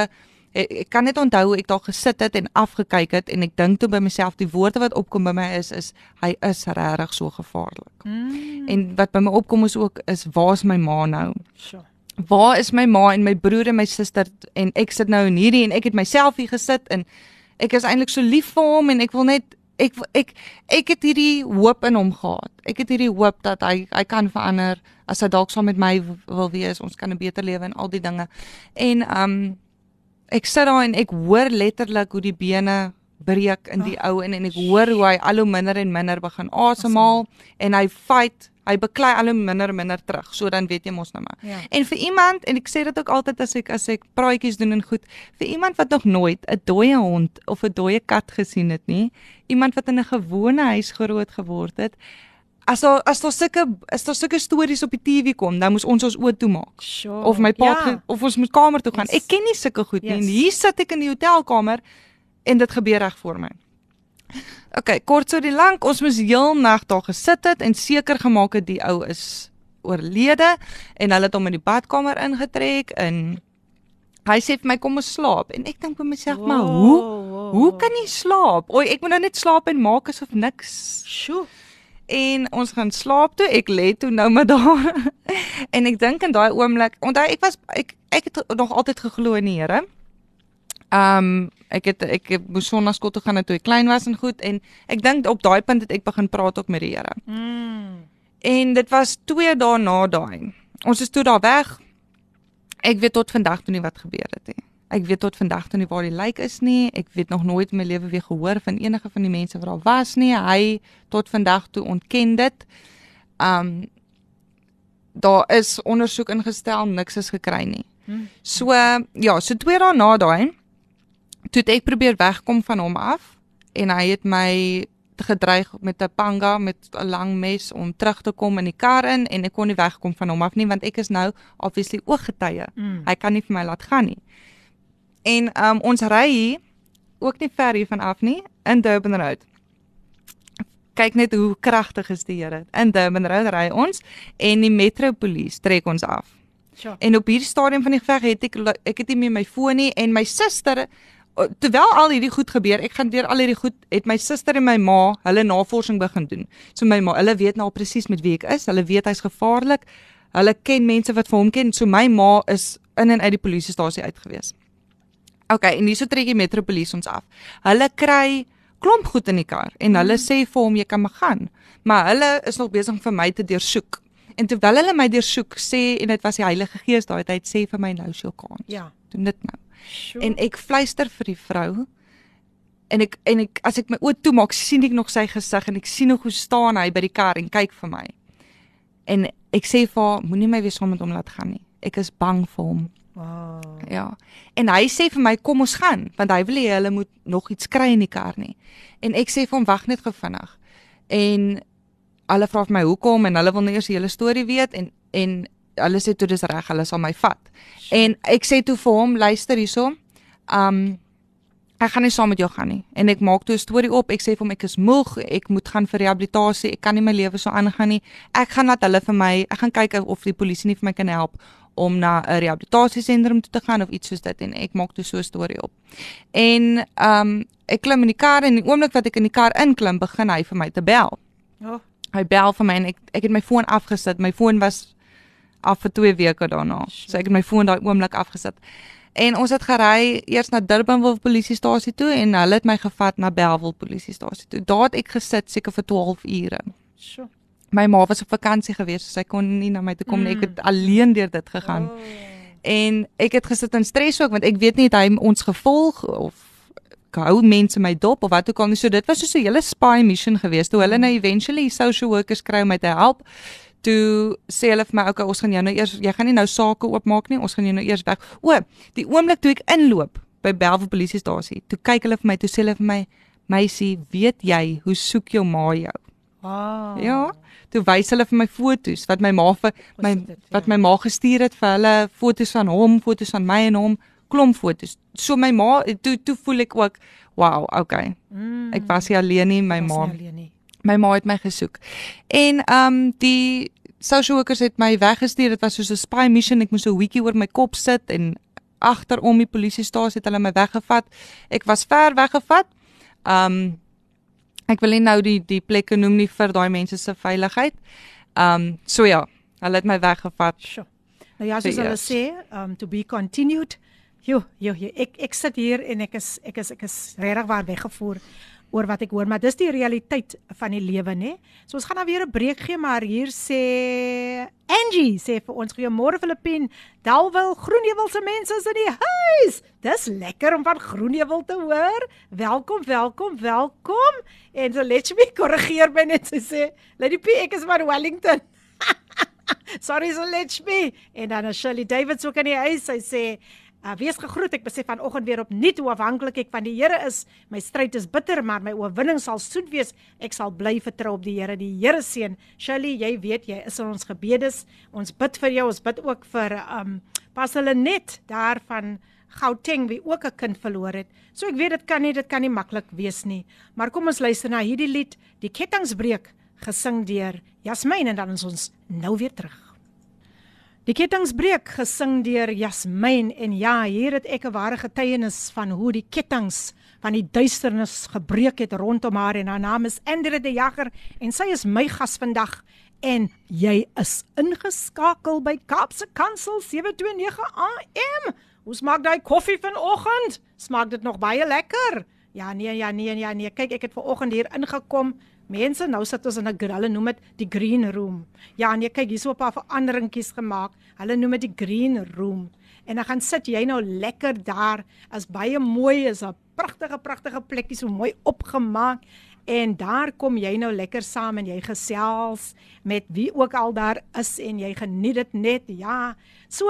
ek, ek kan net onthou hoe ek daar gesit het en afgekyk het en ek dink toe by myself die woorde wat opkom by my is is hy is regtig so gevaarlik. Mm. En wat by my opkom is ook is waar's my ma nou? Sjoe. Waar is my ma en my broer en my suster en ek sit nou in hierdie en ek het myself hier gesit en ek is eintlik so lief vir hom en ek wil net ek ek ek het hierdie hoop in hom gehad. Ek het hierdie hoop dat hy hy kan verander as hy dalk saam met my wil wees. Ons kan 'n beter lewe en al die dinge. En um ek sit daar en ek hoor letterlik hoe die bene breek in die ou en en ek hoor hoe hy al hoe minder en minder begin asemhaal en hy fight hy beklei al hoe minder minder terug so dan weet jy mos nou maar Ja. en vir iemand en ek sê dit ook altyd as ek as ek praatjies doen en goed vir iemand wat nog nooit 'n dooie hond of 'n dooie kat gesien het nie iemand wat in 'n gewone huis groot geword het as daar as daar sulke as daar sulke stories op die TV kom dan moes ons ons oë toemaak Sure. of my pa ja. of ons moet kamer toe gaan. Yes. Ek ken nie sulke goed nie. Yes. En hier sit ek in die hotelkamer en dit gebeur reg voor my. OK, kort so die lank, ons moes heel nag daar gesit het en seker gemaak het die ou is oorlede en hulle het hom in die badkamer ingetrek en hy sê vir my kom ons slaap en ek dink by myself maar hoe Wow, hoe kan jy slaap? Oei, ek moet nou net slaap en maak asof niks Sjoe. en ons gaan slaap toe. Ek lê toe nou maar daar. en ek dink in daai oomblik, onthou ek was ek ek het nog altyd geglo in die Here. Um ek het ek het moes sonnaskool toe gaan toe ek klein was en goed en ek dink op daai punt het ek begin praat ook met die Here. Mm. En dit was 2 dae na daai. Ons is toe daar weg. Ek weet tot vandag toe nie wat gebeur het nie. Ek weet tot vandag toe nie waar die lijk is nie. Ek weet nog nooit in my lewe weer gehoor van enige van die mense wat daar was nie. Hy tot vandag toe ontken dit. Um daar is ondersoek ingestel, niks is gekry nie. So ja, so 2 dae na daai toe ek probeer wegkom van hom af en hy het my gedreig met 'n panga met 'n lang mes om terug te kom in die kar in en ek kon nie wegkom van hom af nie want ek is nou obviously ooggetuie. Mm. Hy kan nie vir my laat gaan nie. En um ons ry hier ook nie ver hiervan af nie in Durban Road. Kyk net hoe kragtig is die Here. In Durban Road ry ons en die metropolisie trek ons af. Sjoe. En op hierdie stadium van die geveg het ek ek het nie meer my foon nie en my suster terwyl al hierdie goed gebeur, ek gaan deur al hierdie goed, het my suster en my ma hulle navorsing begin doen. So my ma, hulle weet nou presies met wie ek is. Hulle weet hy's gevaarlik. Hulle ken mense wat vir hom ken. So my ma is in en uit die polisiestasie uit gewees. OK, en hierso trek die metropolisie ons af. Hulle kry klomp goed in die kar en hulle sê vir hom jy kan maar gaan. Maar hulle is nog besig om vir my te deursoek. En terwyl hulle my deursoek sê en dit was die Heilige Gees daai tyd sê vir my nou is jou kans. Ja. Doen dit nou. Sjoe. En ek fluister vir die vrou en ek en ek as ek my oë toemaak sien ek nog sy gesig en ek sien hoe staan hy by die kar en kyk vir my. En ek sê vir haar moenie my weer saam met hom laat gaan nie. Ek is bang vir hom. Wow. Ja. En hy sê vir my kom ons gaan want hy wil hê hulle moet nog iets kry in die kar nie. En ek sê vir hom wag net gou vinnig. En hulle vra vir my hoekom en hulle wil nou eers die hele storie weet en en hulle sê toe dis reg, hulle sal my vat. En ek sê toe vir hom, luister hierso. Um ek gaan nie saam met jou gaan nie. En ek maak toe 'n storie op. Ek sê vir hom ek is moeg, ek moet gaan vir rehabilitasie. Ek kan nie my lewe so aangaan nie. Ek gaan laat hulle vir my, ek gaan kyk of die polisie nie vir my kan help om na 'n rehabilitasiesentrum toe te gaan of iets soos dit en ek maak toe so 'n storie op. En um ek klim in die kar en die oomblik wat ek in die kar inklim, begin hy vir my te bel. Oh, Hy bel vir my en ek ek het my foon afgesit. My foon was af vir 2 weke daarna. So ek het my foon daai oomblik afgesit. En ons het gery eers na Durbanville polisiestasie toe en hulle het my gevat na Bellville polisiestasie toe. Daar het ek gesit seker vir 12 ure. sjoe. My ma was op vakansie gewees, so sy kon nie na my toe kom nie. Ek het alleen deur dit gegaan. Oh. En ek het gesit in stres ook want ek weet nie het hy ons gevolg of hou mense my dop of wat ook al nie. So dit was so 'n hele spy mission geweest. Toe hulle nou eventually social workers kry om my te help. Toe sê hulle vir my, "Oké, ons gaan jou nou eers jy gaan nie nou sake oopmaak nie. Ons gaan jou nou eers weg." O, die oomblik toe ek inloop by Bellville polisiestasie, toe kyk hulle vir my, toe sê hulle vir my, "Meisie, weet jy hoe soek jou ma jou?" Wow. Ja. Toe wys hulle vir my foto's wat my ma vir my dit, wat ja. my ma gestuur het vir hulle, foto's van hom, foto's van my en hom, klomp foto's. So my ma toe toe voel ek ook, wow, okay. Mm. Ek was nie alleen nie, my ma nie alleen nie. My ma het my gesoek. En ehm um, die social workers het my weggestuur. Dit was soos 'n spy mission. Ek moes 'n weekie oor my kop sit en agterom die polisiestasie het hulle my weggevat. Ek was ver weggevat. Ehm um, ek wil nie nou die die plekke noem nie vir daai mense se veiligheid. Ehm um, so ja, hulle het my weggevat. Sjoe. Nou ja, soos hulle eers. sê, um to be continued. Jo, jo, jo, ek ek sit hier en ek is ek is ek is regtig waar weggevoer. Oor wat ek hoor, maar dis die realiteit van die lewe, nê? So ons gaan nou weer 'n breek gee, maar hier sê Angie sê vir ons goeiemôre Filippin. Dalwil Groenewil se mense is in die huis. Dis lekker om van Groenewil te hoor. Welkom, welkom, welkom. En so let me korrigeer my net sy sê, Lady P, ek is maar Wellington. Sorry so let me. En dan Shirley Davids ook in die huis. Sy sê Uh, wees gegroet. Ek besef vanoggend weer op nuut hoe afhanklik ek van die Here is. My stryd is bitter, maar my oorwinning sal soet wees. Ek sal bly vertrou op die Here. Die Here seën. Shirley, jy weet jy is in ons gebedes. Ons bid vir jou. Ons bid ook vir um Pastor Lenet daarvan Gauteng wie ook 'n kind verloor het. So ek weet dit kan nie dit kan nie maklik wees nie. Maar kom ons luister na hierdie lied, Die Kettingsbreek, gesing deur Jasmine en dan ons nou weer terug. Die kettingsbreek gesing deur Jasmin en ja, hier het ek 'n ware getuienis van hoe die kettinge van die duisternis gebreek het rondom haar en haar naam is Andre de Jager en sy is my gas vandag en jy is ingeskakel by Kaapse Kansel 729 AM. Hoe smaak daai koffie vanoggend? Smaak dit nog baie lekker? Ja nee ja nee ja nee. Kyk, ek het ver oggend hier ingekom Mense, nou sit ons in 'n hulle noem dit die green room. Ja, nee, kyk, hier's 'n paar veranderingkies gemaak. Hulle noem dit die green room. En dan gaan sit jy nou lekker daar. As baie mooi is 'n pragtige pragtige plekkie so mooi opgemaak. En daar kom jy nou lekker saam en jy gesels met wie ook al daar is en jy geniet dit net. Ja. So,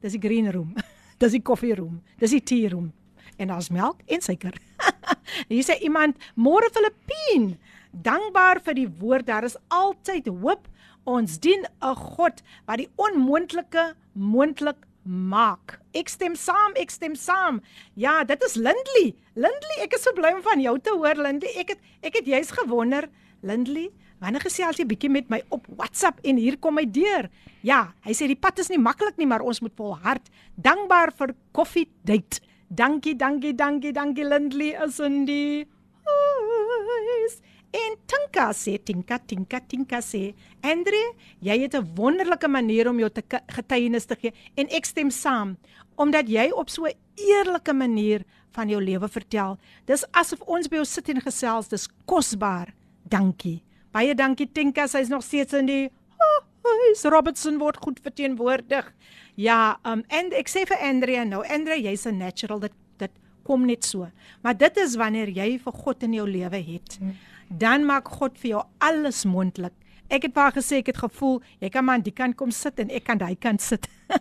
dis die green room. dis die koffie room. Dis die tea room. En daar's melk en suiker. Hier sê iemand, "Môre Filippine." Dankbaar vir die woord. Daar is altyd hoop. Ons dien 'n God wat die onmoontlike moontlik maak. Ek stem saam, ek stem saam. Ja, dit is Lindley. Lindley, ek is so bly om van jou te hoor, Lindley. Ek het ek het juis gewonder, Lindley, wanneer gesels jy bietjie met my op WhatsApp en hier kom hy deur. Ja, hy sê die pad is nie maklik nie, maar ons moet volhard. Dankbaar vir koffie date. Dankie, dankie, dankie, dankie Lindley as in die huis. En Tinka sê Tinka Tinka Tinka sê Andre, jy het 'n wonderlike manier om jou te getuienis te gee en ek stem saam omdat jy op so 'n eerlike manier van jou lewe vertel. Dis asof ons by jou sit en gesels, dis kosbaar. Dankie. Baie dankie Tinka, sy's nog steeds in die oh, Robertson word goed verteenwoordig. Ja, um en ek sê vir Andrea nou, Andrea, jy's 'n natural dit dit kom net so. Maar dit is wanneer jy vir God in jou lewe het. Hmm dan maak God vir jou alles moontlik. Ek het baie gesê ek het gevoel jy kan maar aan die kant kom sit en ek kan daai kant sit.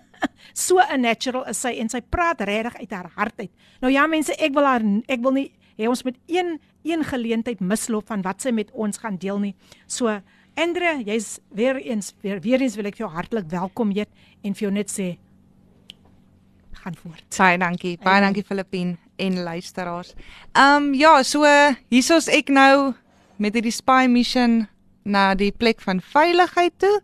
so 'n natural is sy en sy praat regtig uit haar hart uit. Nou ja mense, ek wil haar ek wil nie hê ons met een een geleentheid misloop van wat sy met ons gaan deel nie. So Andre, jy's weer eens weer weer eens wil ek jou hartlik welkom heet en vir jou net sê gaan voort. Baie dankie. Baie dankie Filippin en luisteraars. Ehm um, ja, so hiersoos ek nou met hierdie spy mission na die plek van veiligheid toe.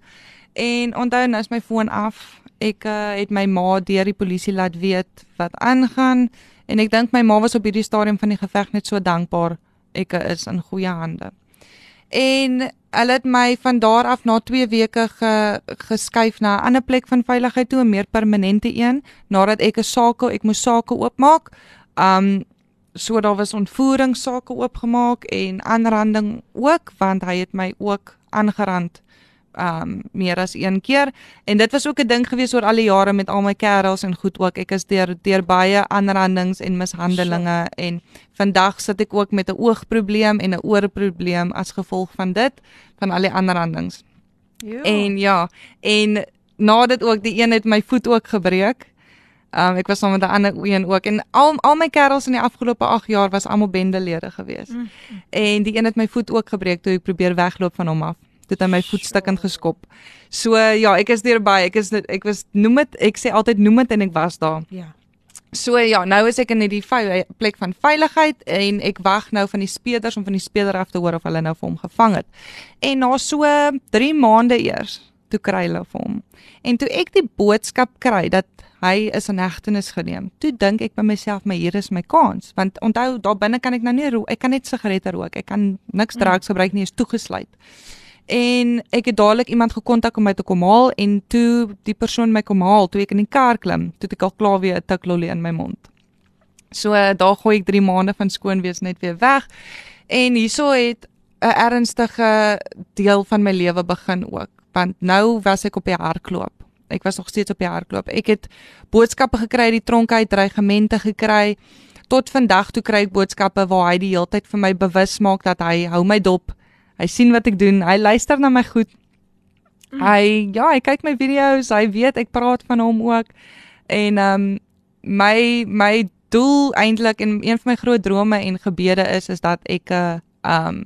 En onthou nou is my foon af. Ek uh, het my ma deur die polisie laat weet wat aangaan en ek dink my ma was op hierdie stadium van die geveg net so dankbaar ek is in goeie hande. En hulle het my van daar af na 2 weke ge, geskuif na 'n ander plek van veiligheid toe, 'n meer permanente een, nadat ek 'n saak, ek moes sake oopmaak. Um so daar was ontvoeringssake oopgemaak en aanranding ook want hy het my ook aangerand um meer as een keer en dit was ook 'n ding gewees oor al die jare met al my kerels en goed ook ek is deur deur baie aanrandings en mishandelinge so. en vandag sit ek ook met 'n oogprobleem en 'n oorprobleem as gevolg van dit van al die aanrandings. En ja, en na dit ook die een het my voet ook gebreek Um ek was saam met 'n ander een ook en al al my kerels in die afgelope 8 jaar was almal bendelede gewees. Mm. En die een het my voet ook gebreek toe ek probeer wegloop van hom af. Dit het my voet stukkend geskop. So ja, ek is deur baie. Ek is ek was noem dit ek sê altyd noem dit en ek was daar. Ja. So ja, nou is ek in hierdie plek van veiligheid en ek wag nou van die speerders om van die speeder af te hoor of hulle nou vir hom gevang het. En na so 3 maande eers toe kry hulle vir hom. En toe ek die boodskap kry dat hy is in hegtenis geneem. Toe dink ek by myself, my hier is my kans, want onthou daar binne kan ek nou nie rook, ek kan net sigarette rook. Ek kan niks mm. drugs gebruik nie, is toegesluit. En ek het dadelik iemand gekontak om my te kom haal en toe die persoon my kom haal, toe ek in die kar klim, toe ek al klaar weer 'n tiklolie in my mond. So daar gooi ek 3 maande van skoon wees net weer weg. En hierso het 'n ernstige deel van my lewe begin ook, want nou was ek op die hardloop. Ek was nog steeds op die hardloop. Ek het boodskappe gekry uit die tronk uit, dreigemente gekry. Tot vandag toe kry ek boodskappe waar hy die hele tyd vir my bewus maak dat hy hou my dop. Hy sien wat ek doen. Hy luister na my goed. Hy ja, hy kyk my video's. Hy weet ek praat van hom ook. En ehm um, my my doel eintlik en een van my groot drome en gebede is is dat ek 'n uh, ehm um,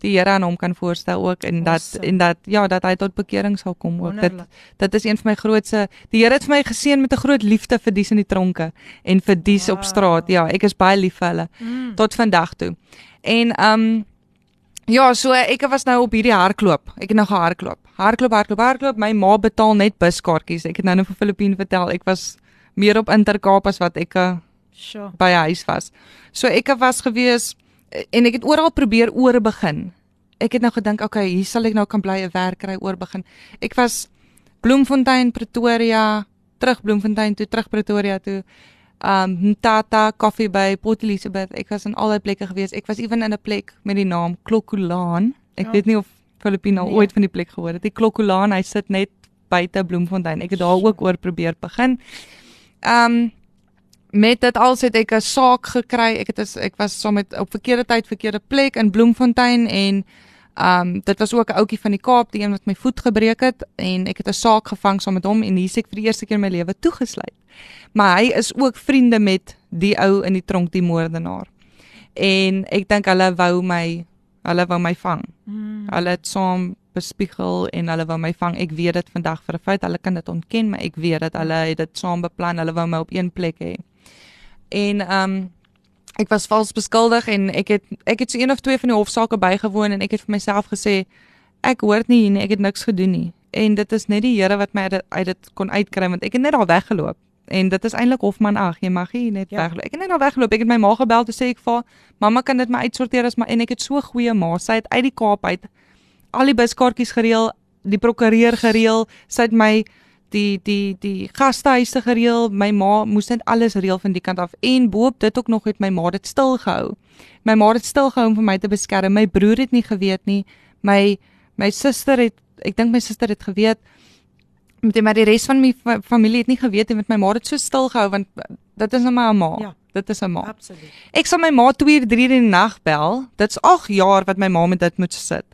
die Here aan hom kan voorstel ook en dat awesome. en dat ja dat hy tot bekering sal kom ook. Dit dit is een van my grootste die Here het vir my geseën met 'n groot liefde vir dies in die tronke en vir dies wow. op straat. Ja ek is baie lief vir hulle. Mm. tot vandag toe. En um ja so ek was nou op hierdie hardloop. Ek het nou gehardloop. Hardloop hardloop hardloop. My ma betaal net buskaartjies. Ek het nou net vir Filippine vertel ek was meer op Intercape as wat ek uh, sure. by huis was. So ek was gewees en ek het oral probeer oor begin. Ek het nou gedink, okay, hier sal ek nou kan bly 'n werk kry oor begin. Ek was Bloemfontein, Pretoria, terug Bloemfontein toe, terug Pretoria toe. Um Tata Coffee by Port Elizabeth. Ek was in al daai plekke gewees. Ek was ewen in 'n plek met die naam Klokkolaan. Ek ja. weet nie of Filippino nee. ooit van die plek gehoor het. Die Klokkolaan, hy sit net buite Bloemfontein. Ek het daar ook oor probeer begin. Um met dit als het ek 'n saak gekry. Ek het as ek was saam met op verkeerde tyd, verkeerde plek in Bloemfontein en um dit was ook 'n ouetjie van die Kaap, die een wat my voet gebreek het en ek het 'n saak gevang saam met hom en hier se ek vir die eerste keer in my lewe toegesluit. Maar hy is ook vriende met die ou in die tronk, die moordenaar. En ek dink hulle wou my hulle wou my vang. Hmm. Hulle het saam bespiegel en hulle wou my vang. Ek weet dit vandag vir 'n feit. Hulle kan dit ontken, maar ek weet dat hulle het dit saam beplan. Hulle wou my op een plek hê. En ehm um, ek was vals beskuldig en ek het ek het so een of twee van die hofsaake bygewoon en ek het vir myself gesê ek hoort nie hier nie, ek het niks gedoen nie. En dit is net die Here wat my uit dit kon uitkry want ek het net daar weggeloop. En dit is eintlik hofman ag, jy mag hier net ja. wegloop. Ek het net daar weggeloop. Ek het my ma gebel te sê ek vir mamma kan dit my uitsorteer as maar en ek het so goeie ma. Sy het uit die Kaap uit al die buskaartjies gereël, die prokureur gereël, sy het my die die die gastehuise gereël. My ma moes net alles reël van die kant af en boop dit ook nog het my ma dit stil gehou. My ma het stil gehou om vir my te beskerm. My broer het nie geweet nie. My my suster het ek dink my suster het geweet. Met maar die res van my familie het nie geweet en met my ma het so stil gehou want dit is nou my ma. Ja. Dit is 'n ma. Absoluut. Ek sal my ma 2 uur 3 in die nag bel. Dit's 8 jaar wat my ma met dit moet sit.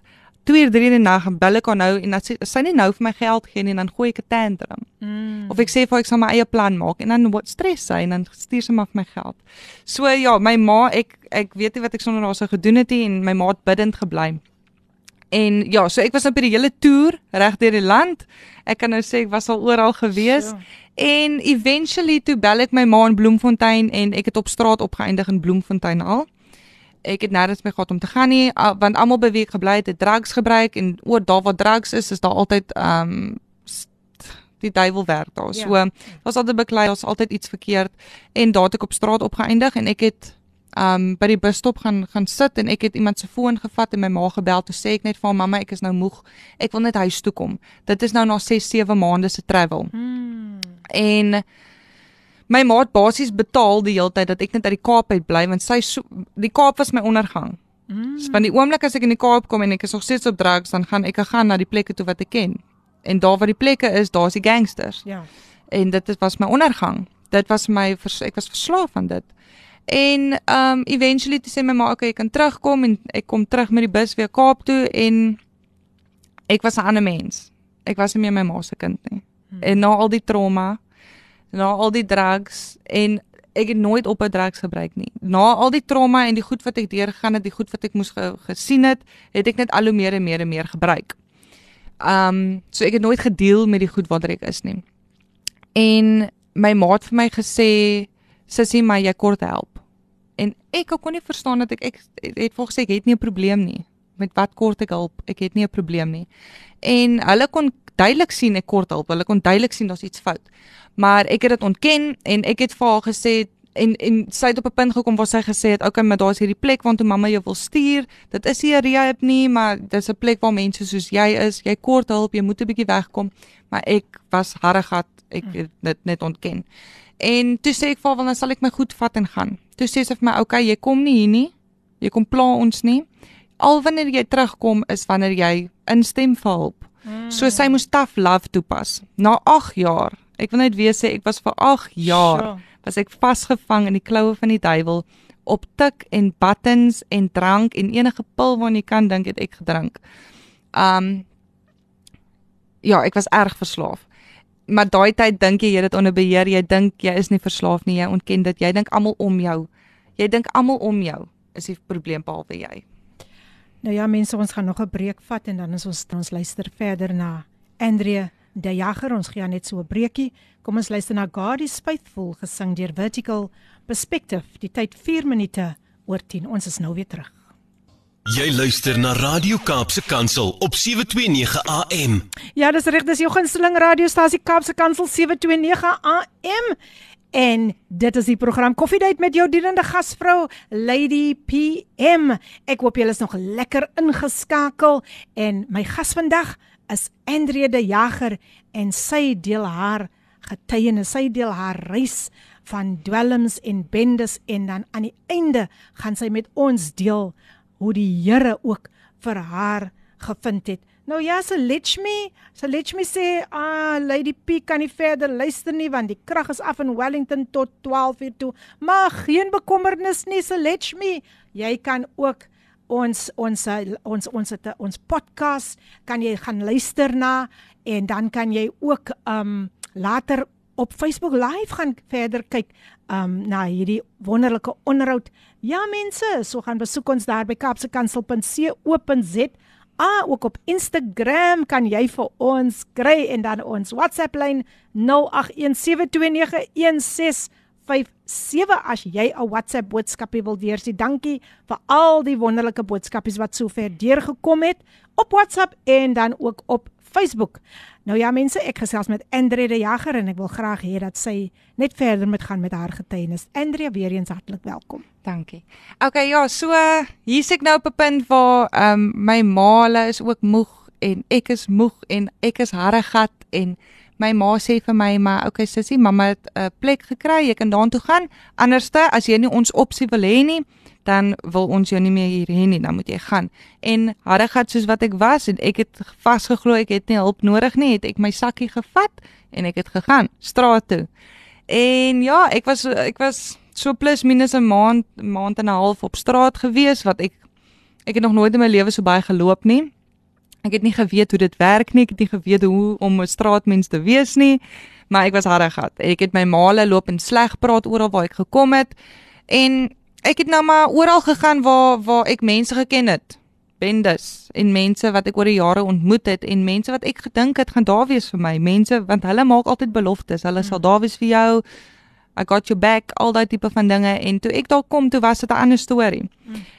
2 uur 3 in die nag en bel ek haar nou en dan sê sy nie nou vir my geld gee nie en dan gooi ek 'n tantrum. Mm. Of ek sê vir ek sal my eie plan maak en dan wat stres sy en dan stuur sy maar vir my geld. So ja, my ma, ek ek weet nie wat ek sonder haar sou gedoen het nie en my ma het bidend gebly. En ja, so ek was nou by die hele toer reg deur die land. Ek kan nou sê ek was al oral gewees. Sure. En eventually toe bel ek my ma in Bloemfontein en ek het op straat opgeëindig in Bloemfontein al ek het nêrens meer gehad om te gaan nie want almal beweeg gebly het drugs gebruik en oor daar waar drugs is is daar altyd ehm um, die duiwel werk daar. So ja. was altyd beklei, was altyd iets verkeerd en daar het ek op straat opgeëindig en ek het ehm um, by die busstop gaan gaan sit en ek het iemand se foon gevat en my ma gebel toe sê ek net vir mamma ek is nou moeg. Ek wil net huis toe kom. Dit is nou na 6 7 maande se travel. Hmm. En my maat basies betaal die hele tyd dat ek net uit die Kaap uit bly want sy so, die Kaap was my ondergang. Mm. So van die oomblik as ek in die Kaap kom en ek is nog steeds op drugs dan gaan ek gaan na die plekke toe wat ek ken. En daar waar die plekke is, daar is die gangsters. Ja. En dit was my ondergang. Dit was my ek was verslaaf van dit. En um eventually toe sê my ma okay, ek kan terugkom en ek kom terug met die bus weer Kaap toe en ek was 'n ander mens. Ek was nie meer my ma se kind nie. Hmm. En na al die trauma na al die drugs en ek het nooit op 'n drugs gebruik nie. Na al die trauma en die goed wat ek deurgegaan het, die goed wat ek moes ge gesien het, het ek net al hoe meer en meer en meer gebruik. Um so ek het nooit gedeel met die goed wat ek is nie. En my maat vir my gesê, "Sissie, maar jy kort help." En ek kon nie verstaan dat ek ek het vol gesê ek het nie 'n probleem nie met wat kort ek help. Ek het nie 'n probleem nie. En hulle kon duidelik sien ek kort hulp. Hulle kon duidelik sien daar's iets fout. Maar ek het dit ontken en ek het vir haar gesê en en sy het op 'n punt gekom waar sy gesê het, "Oké, okay, maar daar's hierdie plek waartoe mamma jou wil stuur. Dit is nie 'n rehab nie, maar dis 'n plek waar mense soos jy is, jy kort hulp, jy moet 'n bietjie wegkom." Maar ek was harregat, ek het dit net ontken. En toe sê ek vir haar, "Dan sal ek my goed vat en gaan." Toe sê sy vir my, "Oké, okay, jy kom nie hier nie. Jy kom pla ons nie. Al wanneer jy terugkom is wanneer jy instem vir hulp. Mm. So sy moes tough love toepas. Na 8 jaar. Ek wil net weer sê ek was vir 8 jaar Sure. was ek vasgevang in die kloue van die duiwel op tik en buttons en drank en enige pil wat jy kan dink het ek gedrink. Um ja, ek was erg verslaaf. Maar daai tyd dink jy jy dit onder beheer, jy dink jy is nie verslaaf nie, jy ontken dit. Jy dink almal om jou. Jy dink almal om jou is die probleem behalwe jy. Nou ja, mense, ons gaan nog 'n breek vat en dan is ons ons luister verder na Andre De Jager. Ons gee net so 'n breekie. Kom ons luister na God is faithful gesing deur Vertical Perspective. Die tyd 4 minute oor 10. Ons is nou weer terug. Jy luister na Radio Kaapse Kansel op 729 AM. Ja, dis reg, dis jou gunsteling radiostasie Kaapse Kansel 729 AM En dit is die program Koffiedייט met jou dienende gasvrou Lady PM. Ek hoop julle is nog lekker ingeskakel en my gas vandag is Andrea De Jager en sy deel haar getuienis, sy deel haar reis van dwelms en bendes en dan aan die einde gaan sy met ons deel hoe die Here ook vir haar gevind het. Nou ja, se Lechmi, se Lechmi sê, "Ah, Lady P kan nie verder luister nie want die krag is af in Wellington tot 12:00 toe." Maar geen bekommernis nie, se Lechmi. Jy kan ook ons ons ons ons 'n- ons podcast kan jy gaan luister na en dan kan jy ook um later op Facebook live gaan verder kyk um na hierdie wonderlike onderhoud. Ja mense, so gaan besoek ons daar by kapsekansel.co.za. Ah, ook op Instagram kan jy vir ons kry en dan ons WhatsApp lyn 0817291657 as jy 'n WhatsApp boodskapie wil deurstuur. Dankie vir al die wonderlike boodskapies wat sover deurgekom het op WhatsApp en dan ook op Facebook. Nou ja mense, ek gesels met Andre De Jager en ek wil graag hê dat sy net verder moet gaan met haar getuienis. Andre, weer eens hartlik welkom. Dankie. Okay, ja, so hier's ek nou op 'n punt waar ehm um, my ma hulle is ook moeg en ek is moeg en ek is harregat en my ma sê vir my maar okay sussie, mamma het 'n plek gekry, jy kan daartoe gaan. Anderste, as jy nie ons opsie wil hê nie, dan wil ons jou nie meer hier hê nie, dan moet jy gaan. En harregat soos wat ek was en ek het vasgeglo ek het nie hulp nodig nie, het ek my sakkie gevat en ek het gegaan straat toe. En ja, ek was ek was so plus minus 'n maand, maand en 'n half op straat gewees wat ek ek het nog nooit in my lewe so baie geloop nie. Ek het nie geweet hoe dit werk nie, ek het nie geweet hoe om 'n straatmens te wees nie, maar ek was harregat. Ek het my maale loop en sleg praat oral waar ek gekom het en ek het nou maar oral gegaan waar waar ek mense geken het. Bendes en mense wat ek oor die jare ontmoet het en mense wat ek gedink het gaan daar wees vir my. Mense want hulle maak altyd beloftes. Hulle sal daar wees vir jou. I got your back, al daai tipe van dinge en toe ek daar kom, toe was dit 'n ander storie.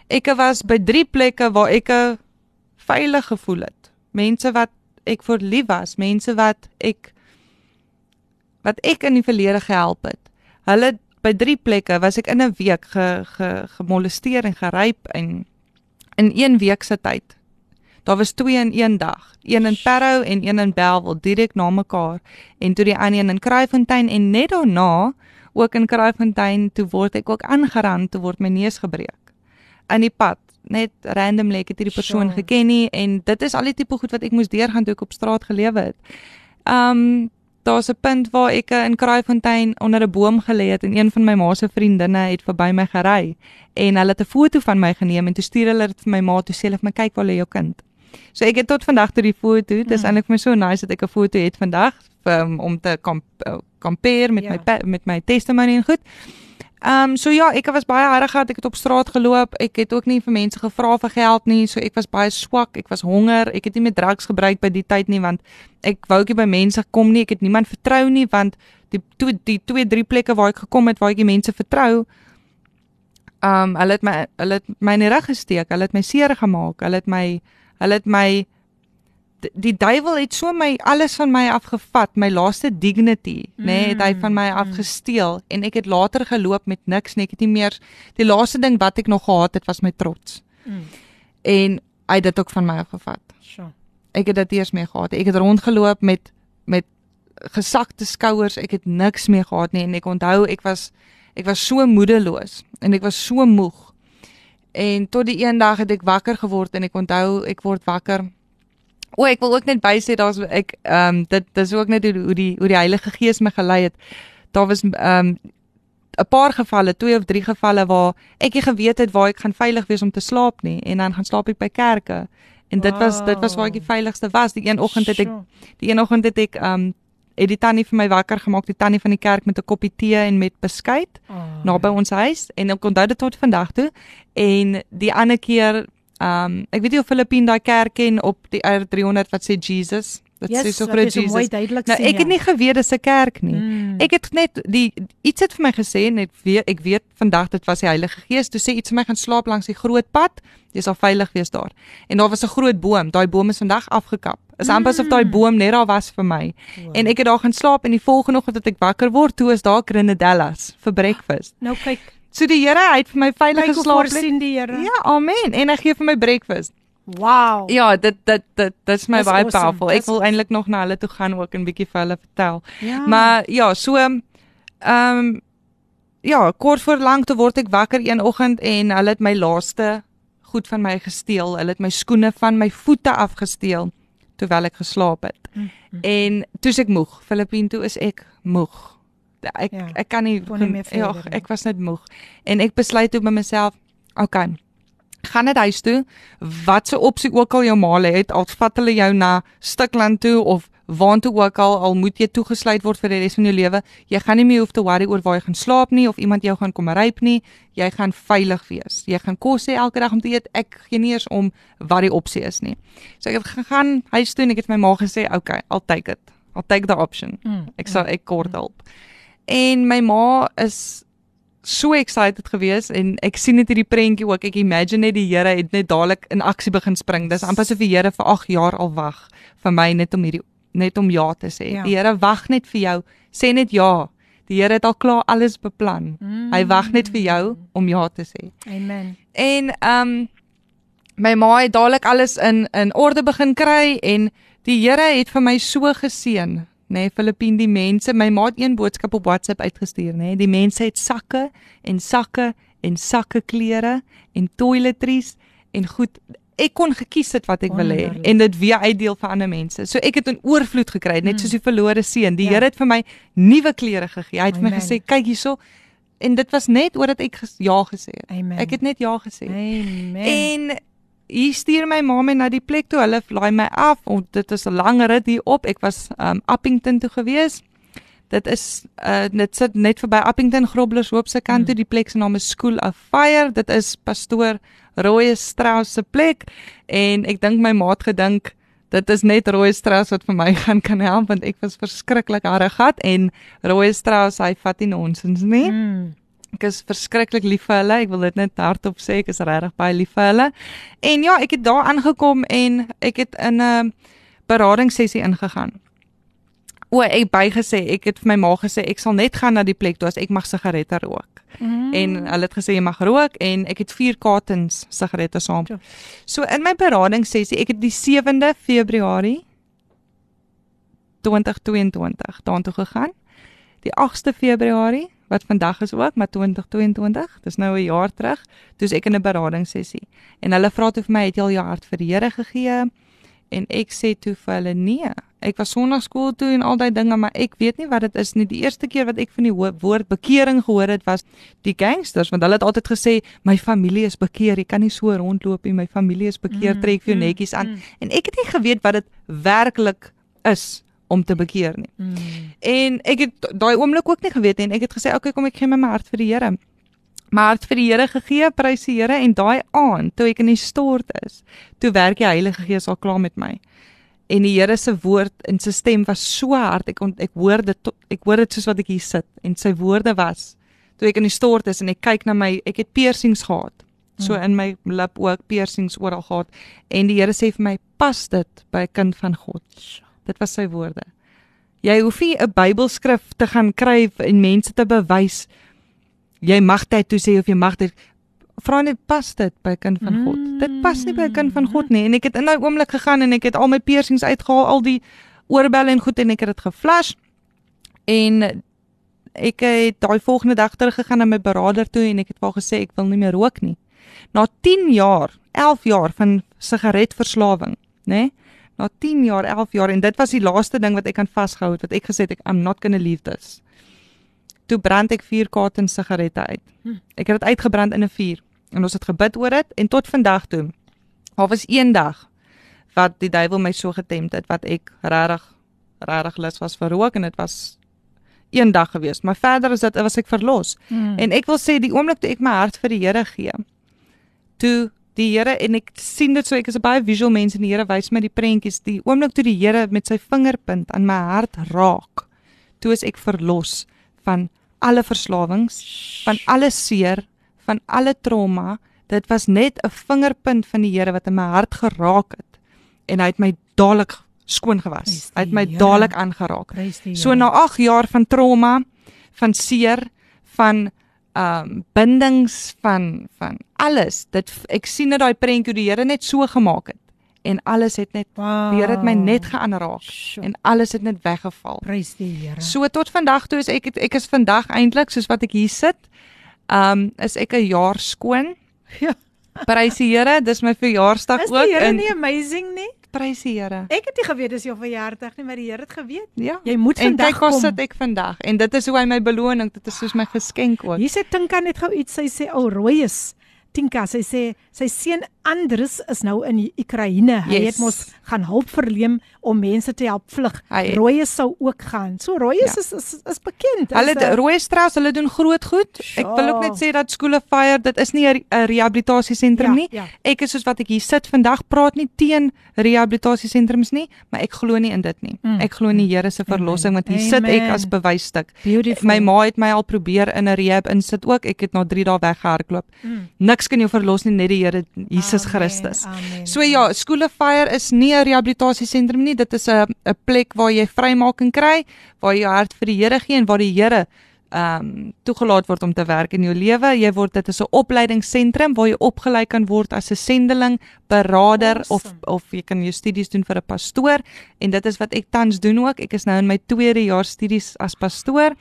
Ek was by drie plekke waar ek veilig gevoel het. Mense wat ek vir lief was, mense wat ek wat ek in die verlede gehelp het. Hulle by drie plekke was ek in 'n week ge, ge gemolesteer en geryp en in een week se tyd. Daar was twee in een dag, een in Parow en een in Bellville direk na mekaar en toe die ander een in Kraaifontein en net daarna ook in Kraaifontein toe word ek ook aangeraan toe word my neus gebreek. In die pad, net randomly ek het hierdie persoon Sure. geken nie en dit is al die tipe goed wat ek moes deurgaan toe ek op straat gelewe het. Um daar's 'n punt waar ek in Kraaifontein onder 'n boom gelê het en een van my ma se vriendinne het verby my gery en hulle het 'n foto van my geneem en toe stuur hulle dit vir my ma toe sê hulle vir my kyk waar lê jou kind. So ek het tot vandag toe die foto, dis Mm. eintlik vir my so nice dat ek 'n foto het vandag um, om te kamp, uh, compare met Ja. my met my testimony en goed. Ehm um, so ja, ek was baie harde gehad. Ek het op straat geloop. Ek het ook nie vir mense gevra vir geld nie. So ek was baie swak. Ek was honger. Ek het nie met drugs gebruik by die tyd nie want ek wou ook nie by mense kom nie. Ek het niemand vertrou nie want die toe die twee drie plekke waar ek gekom het waar ek die mense vertrou, ehm um, hulle het my hulle het my in die rug gesteek. Hulle het my seer gemaak. Hulle het my hulle het my die, duiwel het so my alles van my afgevat, my laaste dignity, nê, nee, het hy van my afgesteel en ek het later geloop met niks nie. Ek het nie meer die laaste ding wat ek nog gehad het was my trots. Mm. En hy het dit ook van my afgevat. Sure. Ek het dit eers mee gehad. Ek het rondgeloop met met gesakte skouers. Ek het niks meer gehad nie en ek onthou ek was ek was so moedeloos en ek was so moeg. En tot die een dag het ek wakker geword en ek onthou ek word wakker. O, ek wil ook net bysê daar's ek ehm um, dit dis ook net hoe, hoe die hoe die Heilige Gees my gelei het. Daar was ehm um, 'n paar gevalle, twee of drie gevalle waar ek nie geweet het waar ek gaan veilig wees om te slaap nie en dan gaan slaap ek by kerke. En dit wow. was dit was waar ek die veiligste was. Die een oggend het ek die een oggend het ek ehm um, het die tannie vir my wakker gemaak, die tannie van die kerk met 'n koppie tee en met beskuit oh. naby ons huis en ek onthou dit tot vandag toe. En die ander keer ehm um, ek weet nie of Filippine daai kerk ken op die R300 wat sê Jesus Dit yes, sê so groot Jesus. Nou sien, ek het nie geweet dis 'n kerk nie. Mm. Ek het net die iets het vir my gesê net weet ek weet vandag dit was die Heilige Gees. Toe sê iets vir my gaan slaap langs die groot pad. Jy sal veilig wees daar. En daar was 'n groot boom. Daai boom is vandag afgekap. Is amper asof daai mm. boom net daar was vir my. Wow. En ek het daar gaan slaap en die volgende oggend het ek wakker word toe is daar Grenadellas vir breakfast. Nou kyk. So die Here het vir my veilig geslaap. Kyk hoe sien die Here. Ja, amen. En hy gee vir my breakfast. Wow. Ja, dit dit dit dit is my baie awesome. powerful. Ek wil eintlik nog na hulle toe gaan ook 'n bietjie vir hulle vertel. Ja. Maar ja, so ehm um, ja, kort voor lank toe word ek wakker een oggend en hulle het my laaste goed van my gesteel. Hulle het my skoene van my voete afgesteel terwyl ek geslaap het. Mm -hmm. En toe's ek moeg. Filippine toe is ek moeg. Ek ja, ek kan nie, nie ja, ek was net moeg. En ek besluit toe by myself, okay gaan net huis toe. Wat se opsie ook al jou maale het, al vat hulle jou na Stikland toe of waartoe ook al al moet jy toegesluit word vir die res van jou lewe. Jy gaan nie meer hoef te worry oor waar jy gaan slaap nie of iemand jou gaan kom ryp nie. Jy gaan veilig wees. Jy gaan kos hê elke dag om te eet. Ek gee nie eers om wat die opsie is nie. So ek het gegaan huis toe en ek het my ma gesê, "Oké, okay, I'll take it. I'll take the option." Mm, ek sê ek kort hulp. En my ma is so excited gewees en ek sien net hierdie prentjie ook. Ek imagine net die Here het net dadelik in aksie begin spring. Dis amper asof die Here vir 8 jaar al wag vir my net om hierdie net om ja te sê. Ja. Die Here wag net vir jou. Sê net ja. Die Here het al klaar alles beplan. Mm. Hy wag net vir jou om ja te sê. Amen. En ehm um, my ma het dadelik alles in in orde begin kry en die Here het vir my so geseën nê nee, Filippine die mense my maat een boodskap op WhatsApp uitgestuur nê nee, die mense het sakke en sakke en sakke klere en toiletries en goed ek kon gekies het wat ek wil hê en dit weer uitdeel vir ander mense so ek het 'n oorvloed gekry net soos die hmm. verlore seun die ja. Here het vir my nuwe klere gegee hy het Amen. my gesê kyk hierso en dit was net omdat ek ges, ja gesê het Amen. ek het net ja gesê Amen. en hier stuur my ma my na die plek toe. Hulle laai my af. Oh, dit is 'n lang rit hier op. Ek was um Appington toe gewees. Dit is uh dit sit net verby Appington Grobblers Hoop se kant toe. Hmm. Die plek se naam is School of Fire. Dit is pastoor Roy Strauss se plek en ek dink my maat gedink dit is net Roy Strauss wat vir my gaan kan help want ek was verskriklik harregat en Roy Strauss hy vat nie nonsens nie. Mm. Ek is verskriklik lief vir hulle. Ek wil dit net hardop sê. Ek is regtig baie lief vir hulle. En ja, ek het daar aangekom en ek het in 'n beradingssessie ingegaan. O, ek bygesê, ek het vir my ma gesê ek sal net gaan na die plek toe as ek mag sigarette rook. Mm. En hulle het gesê jy mag rook en ek het 4 kartons sigarette saam. Ja. So in my beradingssessie, ek het die 7de Februarie 2022 daartoe gegaan. Die 8de Februarie wat vandag is ook, maar 2022, dis nou 'n jaar terug, toe ek in 'n beradingssessie. En hulle vra toe vir my, "Het jy al jou hart vir die Here gegee?" En ek sê toe vir hulle, "Nee, ek was sonnaarskool toe en al daai dinge, maar ek weet nie wat dit is nie. Die eerste keer wat ek van die woord bekering gehoor het, was die gangsters, want hulle het altyd gesê, "My familie is bekeer, jy kan nie so rondloop nie. My familie is bekeer, mm, trek jou mm, netjies aan." Mm. En ek het nie geweet wat dit werklik is om te bekeer nie. Mm. En ek het daai oomblik ook nie geweet nie en ek het gesê okay kom ek gee my, my hart vir die Here. My hart vir die Here gegee, prys die Here en daai aand toe ek in die stort is, toe werk die Heilige Gees al klaar met my. En die Here se woord en sy stem was so hard ek ek hoor dit ek hoor dit soos wat ek hier sit en sy woorde was toe ek in die stort is en ek kyk na my ek het piercings gehad. So mm. in my lip ook piercings oral gehad en die Here sê vir my pas dit by 'n kind van God. Dit was sy woorde. Jy hoef nie 'n Bybelskrif te gaan kry en mense te bewys jy mag dit toe sê of jy mag dit vra net pas dit by 'n kind van God. Mm. Dit pas nie by 'n kind van God nie en ek het in daai oomblik gegaan en ek het al my piercings uitgehaal, al die oorbelle en goed en ek het dit geflash en ek het daai volgende dag terug gegaan na my beraader toe en ek het vir hom gesê ek wil nie meer rook nie. Na 10 jaar, 11 jaar van sigaretverslawing, nê? Nee? Na 10 jaar, 11 jaar en dit was die laaste ding wat ek kan vasgehou het wat ek gesê het ek I'm not going to leave this. Toe brand ek 4 kartons sigarette uit. Ek het dit uitgebrand in 'n vuur en ons het gebid oor dit en tot vandag toe. Daar was een dag wat die duiwel my so getempt het wat ek regtig regtig lus was vir rook en dit was een dag gewees. Maar verder is dit was ek verlos. Mm. En ek wil sê die oomblik toe ek my hart vir die Here gee, toe die Here en ek sien dit so ek is 'n baie visual mens en die Here wys my die prentjies, die oomblik toe die Here met sy vingerpunt aan my hart raak, toe is ek verlos van alle verslawings, van alle seer, van alle trauma. Dit was net 'n vingerpunt van die Here wat in my hart geraak het en hy het my dadelik skoon gewas. Hy het my dadelik aangeraak. So na 8 jaar van trauma, van seer, van um, bindings van van alles. Dit ek sien dit daai prentjie die Here net so gemaak het en alles het net wow. die Here het my net geaanraak Sjoe. en alles het net weggeval. prys die Here. So tot vandag toe is ek ek is vandag eintlik soos wat ek hier sit. Um is ek 'n jaar skoon. Ja. Prys die Here, dis my verjaarsdag Is ook die Here nie amazing nie? Prys die Here. Ek het nie geweet dis jou verjaarsdag nie, maar die Here het geweet. Ja. Jy moet En vandag kyk waar kom. sit ek vandag en dit is hoe hy my beloning, dit is soos my geskenk ook. Hier sê Tinka net gou iets. Sy sê al rooi is. Tinka, sy sê sy seun Andrus is nou in die Oekraïne. Hy Yes. het mos gaan hulp verleen om mense te help vlug. Hy- Rooi sou ook gaan. So rooi is, Ja. is is is bekend. Hulle uh, rooi strauss, hulle doen groot goed. Ek wil ook net sê dat skole fire, dit is nie 'n re- 'n rehabilitasiesentrum Ja, nie. ja. Ek is soos wat ek hier sit vandag praat nie teen rehabilitasiesentrums nie, maar ek glo nie in dit nie. Mm. Ek glo in die Here se verlossing want hier sit ek Amen. as bewysstuk. beautiful. My ma het my al probeer in 'n rehab insit ook. Ek het na 3 dae weggehardloop. Mm. Niks kan jou verlos nie net die Here Jesus Amen, Christus. amen, So ja, Skole Fire is nie 'n rehabilitasiesentrum nie. Dit is 'n 'n plek waar jy vrymaking kry, waar jy jou hart vir die Here gee en waar die Here ehm um, toegelaat word om te werk in jou lewe. Jy word dit is 'n opleidingsentrum waar jy opgelei kan word as 'n sendeling, beraader of Awesome. of jy kan jou studies doen vir 'n pastoor en dit is wat ek tans doen ook. Ek is nou in my tweede jaar studies as pastoor.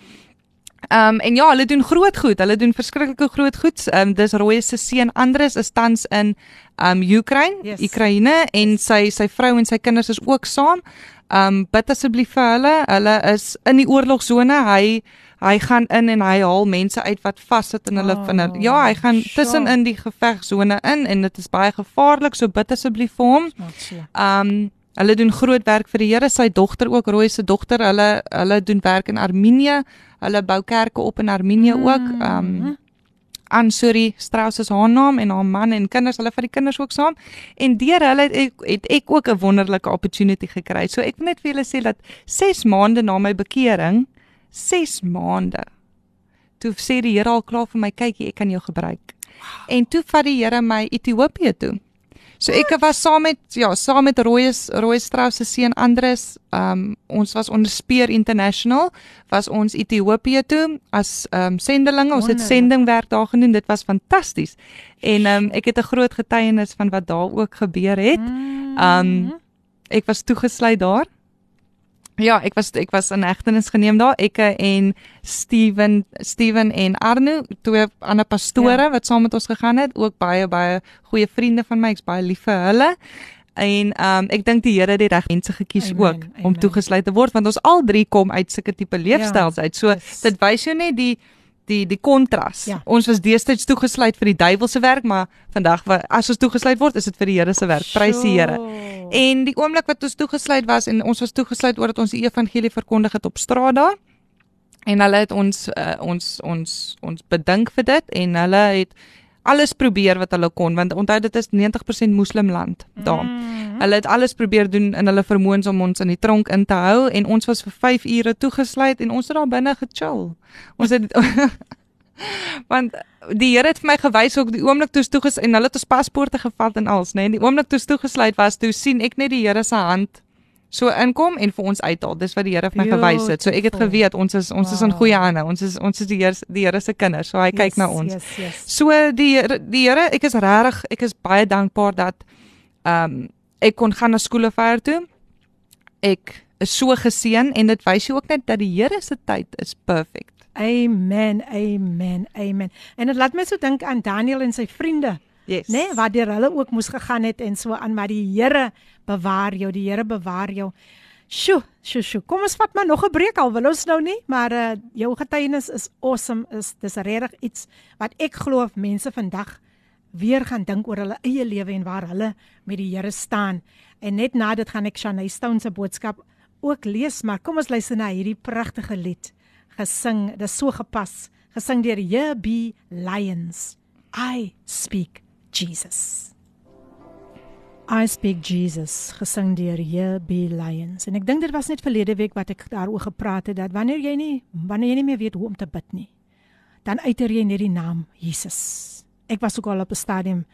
Ehm um, en ja, hulle doen groot goed. Hulle doen verskriklike groot goed. Ehm um, dis Roy se seun Andres is tans in ehm um, Oekraïne, Yes. Oekraïne en sy sy vrou en sy kinders is ook saam. Ehm um, bid asseblief vir hulle. Hulle is in die oorlogsone. Hy hy gaan in en hy haal mense uit wat vassit in hulle Oh, van hulle. Ja, hy gaan sure. tussen in die gevegsone in en dit is baie gevaarlik. So bid asseblief vir hom. So. Um hulle doen groot werk vir die Here. Sy dogter ook, Roy se dogter, hulle hulle doen werk in Armenië. Hulle bou kerke op in Armenië ook. Um Ansuri Strauss is haar naam en haar man en kinders, hulle vat die kinders ook saam. En deur hulle het ek, het ek ook 'n wonderlike opportunity gekry. So ek wil net vir julle sê dat 6 maande na my bekering, 6 maande. Toe sê die Here al klaar vir my, kykie, ek kan jou gebruik. En toe vat die Here my Ethiopië toe. So ek was saam met ja, saam met Roy Roy Strauss se seun Andres. Um ons was onder Speer International, was ons Ethiopië toe as um sendelinge. Ons het sendingwerk daar gedoen. Dit was fantasties. En um ek het 'n groot getuienis van wat daar ook gebeur het. Um ek was toegesluit daar. Ja, ek was ek was in hegtenis geneem daar. Ek en Steven Steven en Arno, twee ander pastore Ja. ja. wat saam met ons gegaan het, ook baie baie goeie vriende van my. Ek's baie lief vir hulle. En ehm um, ek dink die Here het die reg mense gekies Amen, ook om amen. toegesluit te word want ons al drie kom uit sulke tipe leefstyls uit. So yes. dit wys jou net die die die kontras. Ja. Ons was deestyds toegesluit vir die duiwelse werk, maar vandag as ons toegesluit word, is dit vir die Here se werk. Prys die Here. En die oomblik wat ons toegesluit was en ons was toegesluit oor dat ons die evangelie verkondig het op straat daar. En hulle het ons uh, ons ons ons bedink vir dit en hulle het alles probeer wat hulle kon want onthou dit is 90% moslimland daar. Mhm. Hulle het alles probeer doen in hulle vermoëns om ons in die tronk in te hou en ons was vir 5 ure toegesluit en ons het daar binne gechill. Ons het want die Here het vir my gewys ook die oomblik toe ons toeges en hulle het ons paspoorte gevat en alles, nê. Nee, die oomblik toe ons toegesluit was, toe sien ek net die Here se hand so inkom en vir ons uithaal. Dis wat die Here vir my gewys het. So ek het geweet ons is ons is in Wow. goeie hande. Ons is ons is die Here die Here se kinders. So hy kyk na ons. Yes, yes. So die Here- die Here, ek is regtig, ek is baie dankbaar dat ehm um, ek kon gaan na skole ver toe. Ek is so geseën en dit wys jou ook net dat die Here se tyd is perfect. Amen, amen, amen. En dit laat my so dink aan Daniel en sy vriende Yes. Né, nee, waardeur hulle ook moes gegaan het en so aan maar die Here bewaar jou, die Here bewaar jou. Sjoe, sjoe, sjoe. Kom ons vat maar nog 'n breek al wil ons nou nie, maar uh jou getuienis is awesome. Is dis regtig iets wat ek glo mense vandag weer gaan dink oor hulle eie lewe en waar hulle met die Here staan. En net na dit gaan ek Shanay Stone se boodskap ook lees, maar kom ons luister na hierdie pragtige lied gesing. Dis so gepas, gesing deur JB Lions. I speak Jesus. I speak Jesus gesing deur JB Lions. En ek dink dit was net verlede week wat ek daaroor gepraat het dat wanneer jy nie wanneer jy nie meer weet hoe om te bid nie, dan uiter jy net die naam Jesus. Ek was ook al op 'n stadium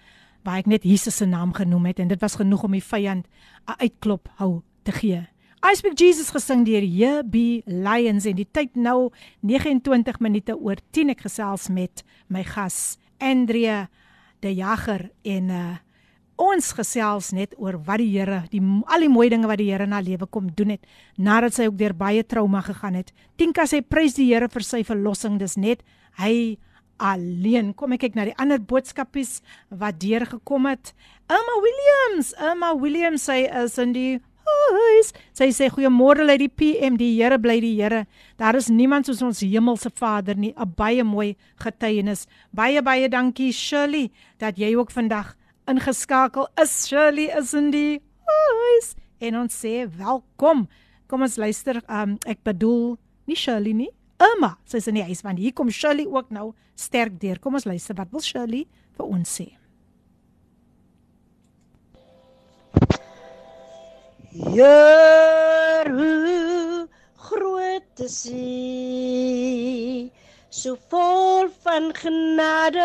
waar ek net Jesus se naam genoem het en dit was genoeg om die vyand 'n uitklop hou te gee. I speak Jesus gesing deur JB Lions en die tyd nou 29 minute oor 10 ek gesels met my gas Andrea De Jager en uh ons gesels net oor wat die Here, die al die mooi dinge wat die Here haar lewe kom doen het nadat sy ook deur baie trauma gegaan het. Tinka sê prys die Here vir sy verlossing. Dis net hy alleen. Kom ek kyk na die ander boodskapies wat deurgekom het. Emma Williams, Emma Williams sy is in die huis. Sy sê goeiemôre uit die PM, die Here bly die Here. Daar is niemand soos ons hemelse Vader nie. 'n Baie mooi getuienis. Baie baie dankie Shirley dat jy ook vandag ingeskakel is. Shirley is in die huis en ons sê welkom. Kom ons luister. Um ek bedoel nie Shirley nie. Emma, sy is in die huis want hier kom Shirley ook nou sterk deur. Kom ons luister wat wil Shirley vir ons sê. Heer, hoe groot is U, so vol van genade.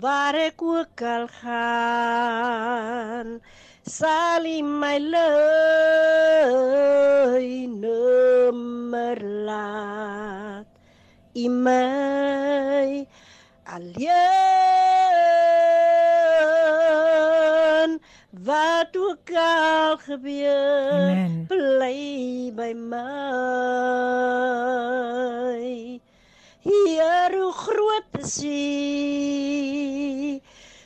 Waar ek ook al gaan, sal U my lei nommer laat. U my alleen wat ook al gebeur Amen. bly by my. Heer hoe groot is U?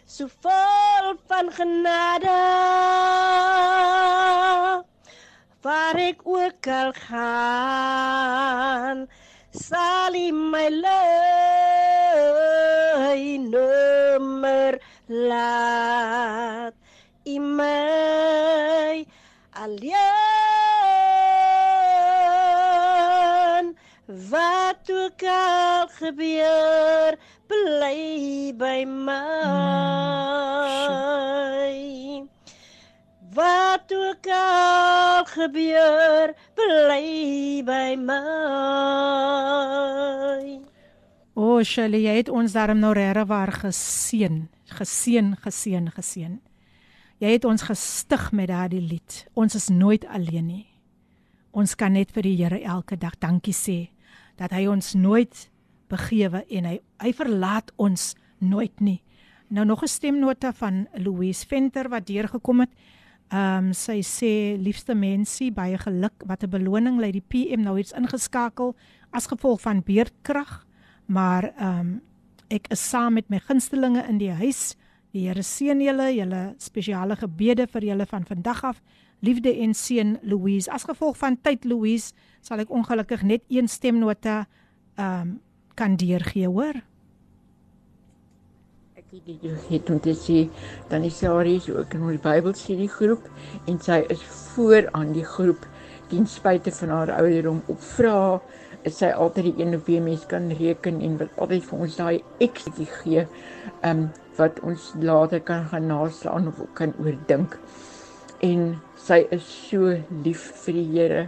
So vol van genade waar ek ook al gaan sal U my lei nommer laat U my alleen wat ook al gebeur bly by my. Wat ook al gebeur bly by my. O, oh, Shirley, jy het ons daarom nou regtig waar geseën, geseën, geseën, geseën. Jy het ons gestig met daardie lied. Ons is nooit alleen nie. Ons kan net vir die Here elke dag dankie sê dat hy ons nooit begewe en hy hy verlaat ons nooit nie. Nou nog 'n stemnota van Louise Venter wat deurgekom het. Ehm um, sy sê liefste mensie baie geluk wat 'n beloning lê die PM nou iets ingeskakel as gevolg van beerdkrag maar ehm um, ek is saam met my gunstelinge in die huis. Die Here seën julle, julle spesiale gebede vir julle van vandag af. Liefde en seën Louise. As gevolg van tyd Louise, sal ek ongelukkig net een stemnota ehm um, kan deurgee, hoor. Ek het dit het om te sê dan is is ook in ons Bybelstudie groep en sy is voor aan die groep ten spyte van haar ouderdom op vra is sy altyd die een op wie mens kan reken en wat altyd vir ons daai ekstra gee um wat ons later kan gaan naslaan of kan oordink. En sy is so lief vir die Here.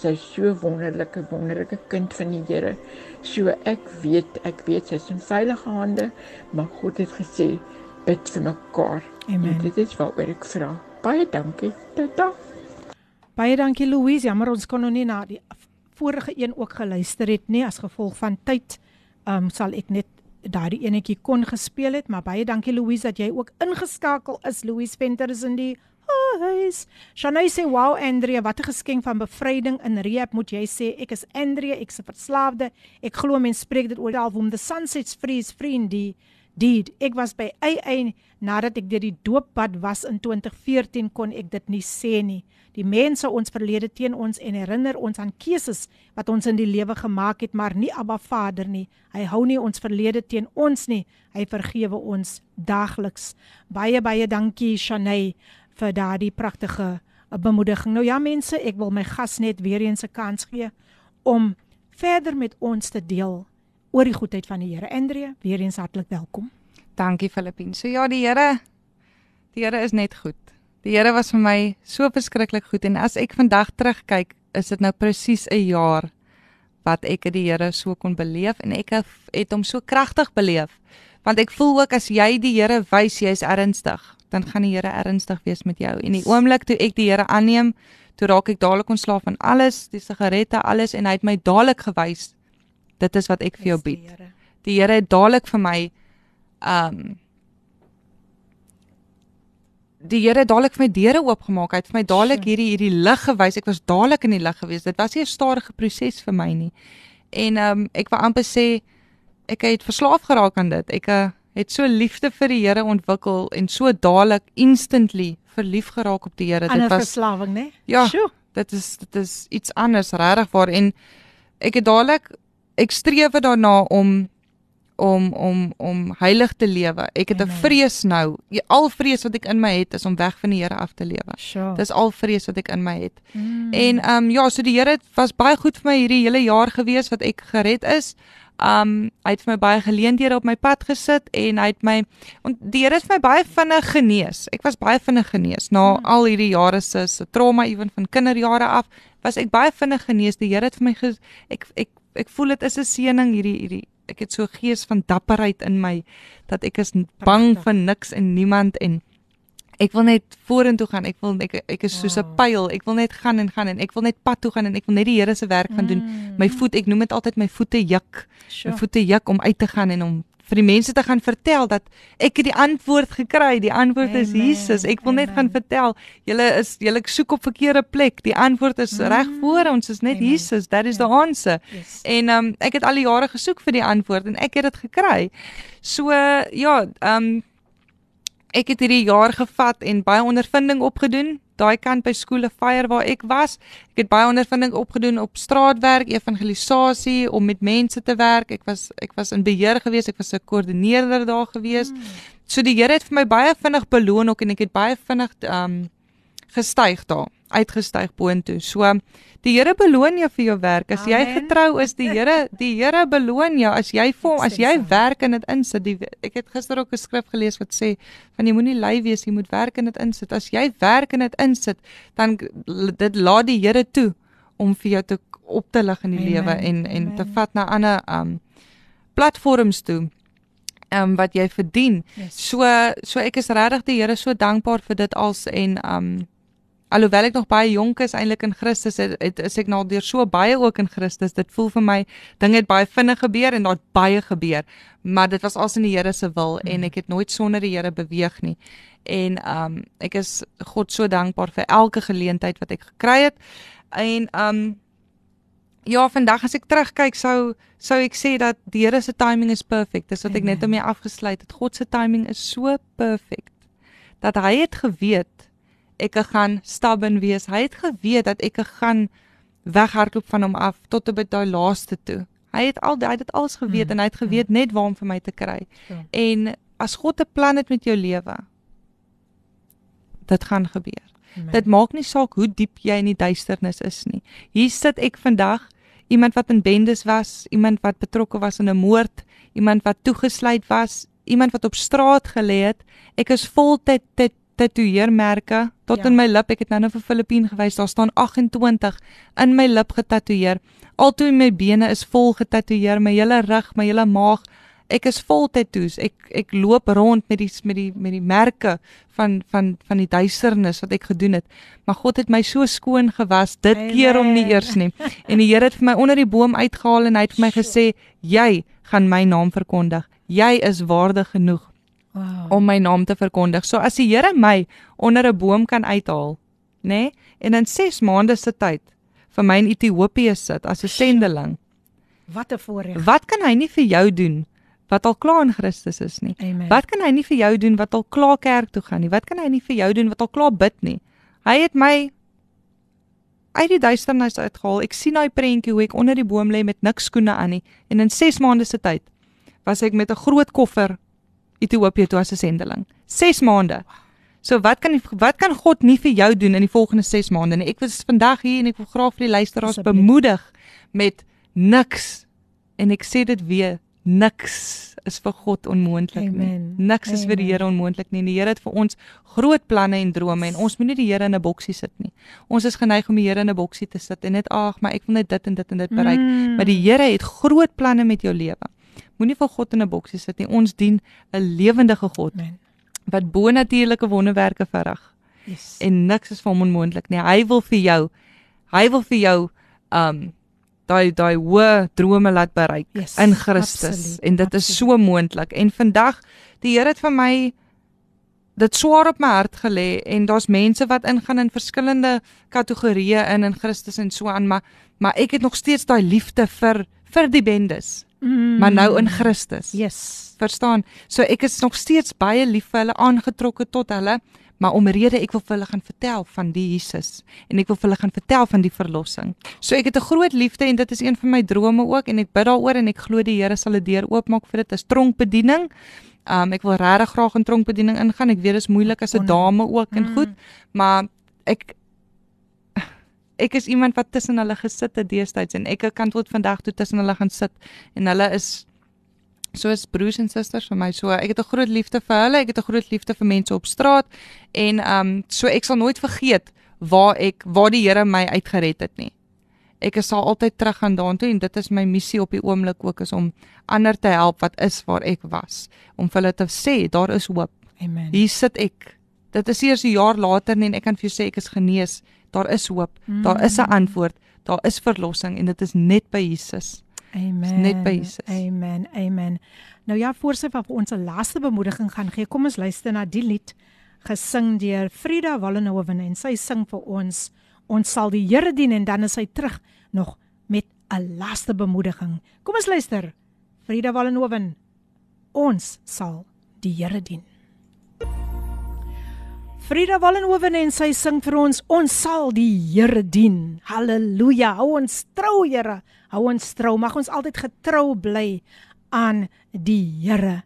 Sy is so wonderlike wonderlike kind van die Here. So ek weet, ek weet sy is in veilige hande, maar God het gesê bid vir mekaar. Amen. En dit is waaroor ek vra. Baie dankie. Tata. Baie dankie Louise. Jammer ons kon nog nie na die vorige een ook geluister het nie as gevolg van tyd. Ehm um, sal ek net daardie enetjie kon gespeel het, maar baie dankie Louise dat jy ook ingeskakel is. Louise Venter is in die huis. Shanay sê, "Wow Andrea, wat 'n geskenk van bevryding in rehab moet jy sê. Ek is Andrea, ek 'n verslaafde. Ek glo mense spreek dit oor album The Sun Sets Free is Free Indeed." Deed. Ek was by AA nadat ek deur die dooppad was in 2014 kon ek dit nie sê nie. Die mense ons verlede teen ons en herinner ons aan keuses wat ons in die lewe gemaak het, maar nie Abba Vader nie. Hy hou nie ons verlede teen ons nie. Hy vergewe ons daagliks. Baie baie dankie Shanay vir daardie pragtige bemoediging. Nou ja mense, ek wil my gas net weer eens 'n kans gee om verder met ons te deel oor die goedheid van die Here. Andre, weer eens hartlik welkom. Dankie Filippien. So ja, die Here die Here is net goed. Die Here was vir my so verskriklik goed en as ek vandag terugkyk, is dit nou presies 'n jaar wat ek die Here so kon beleef en ek het hom so kragtig beleef. Want ek voel ook as jy die Here wys jy's ernstig, dan gaan die Here ernstig wees met jou. En die oomblik toe ek die Here aanneem, toe raak ek dadelik ontslaaf van alles, die sigarette, alles en hy het my dadelik gewys dit is wat ek vir jou bied. Die Here het dadelik vir my um die Here dadelik vir my deure oopgemaak. Hy het vir my dadelik hierdie hierdie lig gewys. Ek was dadelik in die lig gewees. Dit was nie 'n stadige proses vir my nie. En ehm um, ek wou amper sê ek het verslaaf geraak aan dit. Ek uh, het so liefde vir die Here ontwikkel en so dadelik instantly verlief geraak op die Here. Dit was verslawing, né? Ja. Sjoe. Dit is dit is iets anders regtig waar en ek het dadelik ek streef daarna om om om om heilig te lewe. Ek het 'n vrees nou. Al vrees wat ek in my het is om weg van die Here af te lewe. Sure. Dis al vrees wat ek in my het. Mm. En ehm um, ja, so die Here was baie goed vir my hierdie hele jaar gewees wat ek gered is. Um hy het vir my baie geleenthede op my pad gesit en hy het my want die Here het my baie vinnig genees. Ek was baie vinnig genees na mm. al hierdie jare se se trauma ewen van kinderjare af. Was ek baie vinnig genees. Die Here het vir my ges, ek ek ek voel dit is 'n seëning hierdie hierdie ek het so gees van dapperheid in my dat ek is bang vir niks en niemand en ek wil net vorentoe gaan. Ek wil ek ek is soos 'n pyl. Ek wil net gaan en gaan en ek wil net pad toe gaan en ek wil net die Here se werk gaan doen. My voet, ek noem dit altyd my voete juk. My voete juk om uit te gaan en om vir die mense te gaan vertel dat ek het die antwoord gekry. Die antwoord is Amen. Jesus. Ek wil Amen. net gaan vertel. Julle is julle soek op verkeerde plek. Die antwoord is mm. reg voor ons. Is net Amen. Jesus. That is ja. the answer. Yes. En ehm um, ek het al die jare gesoek vir die antwoord en ek het dit gekry. So ja, ehm um, ek het hierdie jaar gevat en baie ondervinding opgedoen daai kant by skole fire waar ek was. Ek het baie ondervinding opgedoen op straatwerk, evangelisasie, om met mense te werk. Ek was ek was in beheer gewees, ek was 'n koördineerder daar gewees. Hmm. So die Here het vir my baie vinnig beloon ook en ek het baie vinnig um gestyg daar, uitgestyg boontoe. So die Here beloon jou vir jou werk. As Amen. jy getrou is, die Here, die Here beloon jou as jy vir as jy werk en dit insit. Die, ek het gister ook 'n skrif gelees wat sê van jy moenie lui wees, jy moet werk en dit insit. As jy werk en dit insit, dan dit laat die Here toe om vir jou te op te lig in die lewe en en Amen. te vat na ander um platforms toe um wat jy verdien. Yes. So so ek is regtig die Here so dankbaar vir dit als en um alhoewel ek nog baie jonk is eintlik in Christus het, het is ek nou deur so baie ook in Christus. Dit voel vir my dinge het baie vinnig gebeur en daar't baie gebeur. Maar dit was als in die Here se wil mm. en ek het nooit sonder die Here beweeg nie. En um ek is God so dankbaar vir elke geleentheid wat ek gekry het. En um ja vandag as ek terugkyk sou sou ek sê dat die Here se timing is perfek dis wat ek net om mee afgesluit het. God se timing is so perfek dat hy het geweet ek gaan stubborn wees. Hy het geweet dat ek gaan weghardloop van hom af tot op daai laaste toe. Hy het al hy het dit alles geweet mm, en hy het geweet mm. net waar om vir my te kry. Ja. En as God 'n plan het met jou lewe, dit gaan gebeur. Amen. Dit maak nie saak hoe diep jy in die duisternis is nie. Hier sit ek vandag, iemand wat in bendes was, iemand wat betrokke was in 'n moord, iemand wat toegesluit was, iemand wat op straat gelê het. Ek is voltyd dit tatoeëermerke tot ja. in my lip. Ek het nou net vir Filippien gewys. Daar staan 28 in my lip getatoeëer. Altoe my bene is vol getatoeëer, my hele rug, my hele maag. Ek is vol tatoeëers. Ek ek loop rond met die met die met die merke van van van die duisternis wat ek gedoen het. Maar God het my so skoon gewas dit Amen. keer om nie eers nie. En die Here het vir my onder die boom uitgehaal en hy het vir my gesê, "Jy gaan my naam verkondig. Jy is waardig genoeg Wow. om my naam te verkondig. So as die Here my onder 'n boom kan uithaal, nê, nee, en in 6 maande se tyd vir my in Ethiopië sit as 'n sendeling, Wat 'n voorreg. wat kan hy nie vir jou doen wat al klaar in Christus is nie? Amen. Wat kan hy nie vir jou doen wat al klaar kerk toe gaan nie? Wat kan hy nie vir jou doen wat al klaar bid nie? Hy het my uit die duisternis uitgehaal. Ek sien daai prentjie hoe ek onder die boom lê met niks skoene aan nie en in 6 maande se tyd was ek met 'n groot koffer Ethiopië toe as 'n sendeling. 6 maande. So wat kan wat kan God nie vir jou doen in die volgende 6 maande nie? Ek was vandag hier en ek wil graag vir die luisteraars bemoedig met niks. En ek sê dit weer, niks is vir God onmoontlik nie. Niks is vir die. Here onmoontlik nie. Die Here het vir ons groot planne en drome en ons moet nie die Here in 'n boksie sit nie. Ons is geneig om die Here in 'n boksie te sit en net ag, maar ek wil net dit en dit en dit bereik. Mm. Maar die Here het groot planne met jou lewe. Moenie vir God in 'n boksie sit nie. Ons dien 'n lewendige God Amen. wat bonatuurlike wonderwerke verrig Yes. en niks is vir hom onmoontlik nie. Hy wil vir jou hy wil vir jou um daai daai hoë drome laat bereik Yes, in Christus absoluut, en dit is so moontlik. En vandag die Here het vir my dit swaar op my hart gelê en daar's mense wat ingaan in verskillende kategorieë in in Christus en so aan, maar maar ek het nog steeds daai liefde vir vir die bendes, Mm. maar nou in Christus. Yes. Verstaan? So ek is nog steeds baie lief vir hulle, aangetrokke tot hulle, maar om 'n rede ek wil vir hulle gaan vertel van die Jesus en ek wil vir hulle gaan vertel van die verlossing. So ek het 'n groot liefde en dit is een van my drome ook en ek bid daaroor en ek glo die Here sal 'n deur oopmaak vir dit as tronkbediening. Um ek wil regtig graag in tronkbediening ingaan. Ek weet dit is moeilik as 'n dame ook en goed, maar ek ek is iemand wat tussen hulle gesit het deestyds en ek kan tot vandag toe tussen hulle gaan sit en hulle is soos broers en susters vir my. So ek het 'n groot liefde vir hulle, ek het 'n groot liefde vir mense op straat en ehm um, so ek sal nooit vergeet waar ek waar die Here my uitgered het nie. Ek sal altyd teruggaan daartoe en dit is my missie op die oomblik ook is om ander te help wat is waar ek was, om vir hulle te sê daar is hoop. Amen. Hier sit ek. Dit is eers 'n jaar later nie en ek kan vir jou sê ek is genees. Daar is hoop. Mm. Daar is 'n antwoord. Daar is verlossing en dit is net by Jesus. Amen. net by Jesus. Amen. Amen. Nou ja, voor sy van ons laaste bemoediging gaan gee, kom ons luister na die lied gesing deur Frida Wallenhoven en sy sing vir ons ons sal die Here dien en dan is sy terug nog met 'n laaste bemoediging. Kom ons luister. Frida Wallenhoven. Ons sal die Here dien. Frida Wallenhoven en sy sing vir ons ons sal die Here dien. Halleluja. Hou ons trou, Here. Hou ons trou. Mag ons altyd getrou bly aan die Here.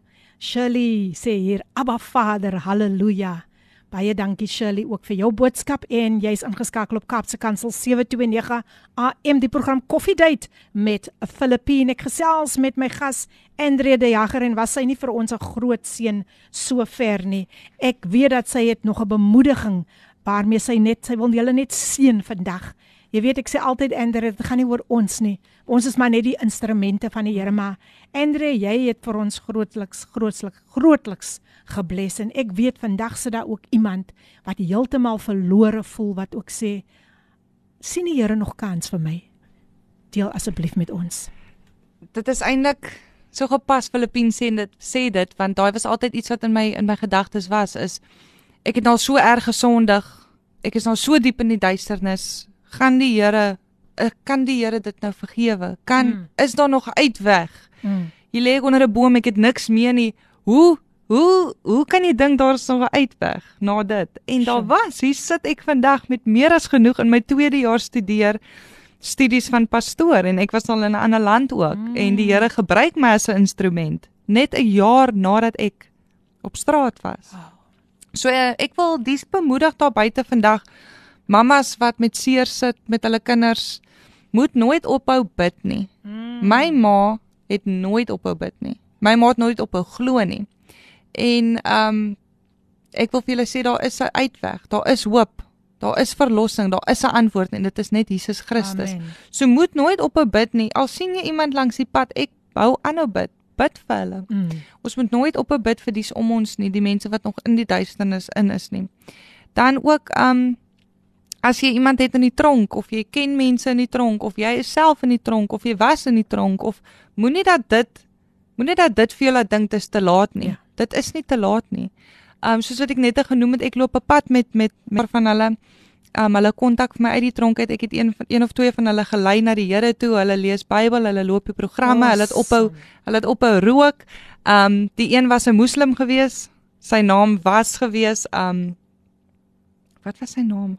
Shirley sê hier Abba Vader, halleluja. Baie dankie Shirley ook vir jou boodskap en jy's ingeskakel op Kaapse Kansel 729 AM die program Coffee Date met Filippine. Ek gesels met my gas Andre de Jager en was sy nie vir ons 'n groot seën so ver nie. Ek weet dat sy het nog 'n bemoediging waarmee sy net sy wil julle net seën vandag. Jy weet ek sê altyd Andre, dit gaan nie oor ons nie. Ons is maar net die instrumente van die Here, maar Andre, jy het vir ons grootliks grootliks grootliks gebless en ek weet vandag sit daar ook iemand wat heeltemal verlore voel wat ook sê sien die Here nog kans vir my. Deel asseblief met ons. Dit is eintlik so gepas Filippien sê dit sê dit want daai was altyd iets wat in my in my gedagtes was is ek het nou so erg gesondig. Ek is nou so diep in die duisternis. Gaan die Here ek kan die Here dit nou vergewe? Kan Mm. is daar nog uitweg? Mm. Jy lê onder 'n boom, ek het niks meer nie. Hoe hoe hoe kan jy dink daar's nog 'n uitweg na dit? En daar was, hier sit ek vandag met meer as genoeg in my tweede jaar studeer studies van pastoor en ek was al in 'n ander land ook mm. en die Here gebruik my as 'n instrument net 'n jaar nadat ek op straat was. So uh, ek wil dis bemoedig daar buite vandag mammas wat met seer sit met hulle kinders moet nooit ophou bid nie. Mm. My ma het nooit ophou bid nie. My ma het nooit ophou glo nie. En ehm um, ek wil vir julle sê daar is 'n uitweg. Daar is hoop. Daar is verlossing. Daar is 'n antwoord en dit is net Jesus Christus. Amen. So moet nooit ophou bid nie. Al sien jy iemand langs die pad, ek hou aanhou bid. Bid vir hulle. Mm. Ons moet nooit ophou bid vir dies om ons nie, die mense wat nog in die duisternis in is nie. Dan ook um as jy iemand het in die tronk of jy ken mense in die tronk of jy is self in die tronk of jy was in die tronk of moenie dat dit moenie dat dit vir jou laat dink dit is te laat nie. Ja. Dit is nie te laat nie. Um soos wat ek net genoem het, ek loop 'n pad met met met van hulle um hulle kontak vir my uit die tronk uit. Ek het een van een of twee van hulle gelei na die Here toe. Hulle lees Bybel, hulle loop die programme, hulle het ophou hulle het ophou rook. Um die een was 'n moslim gewees. Sy naam was gewees um wat was sy naam?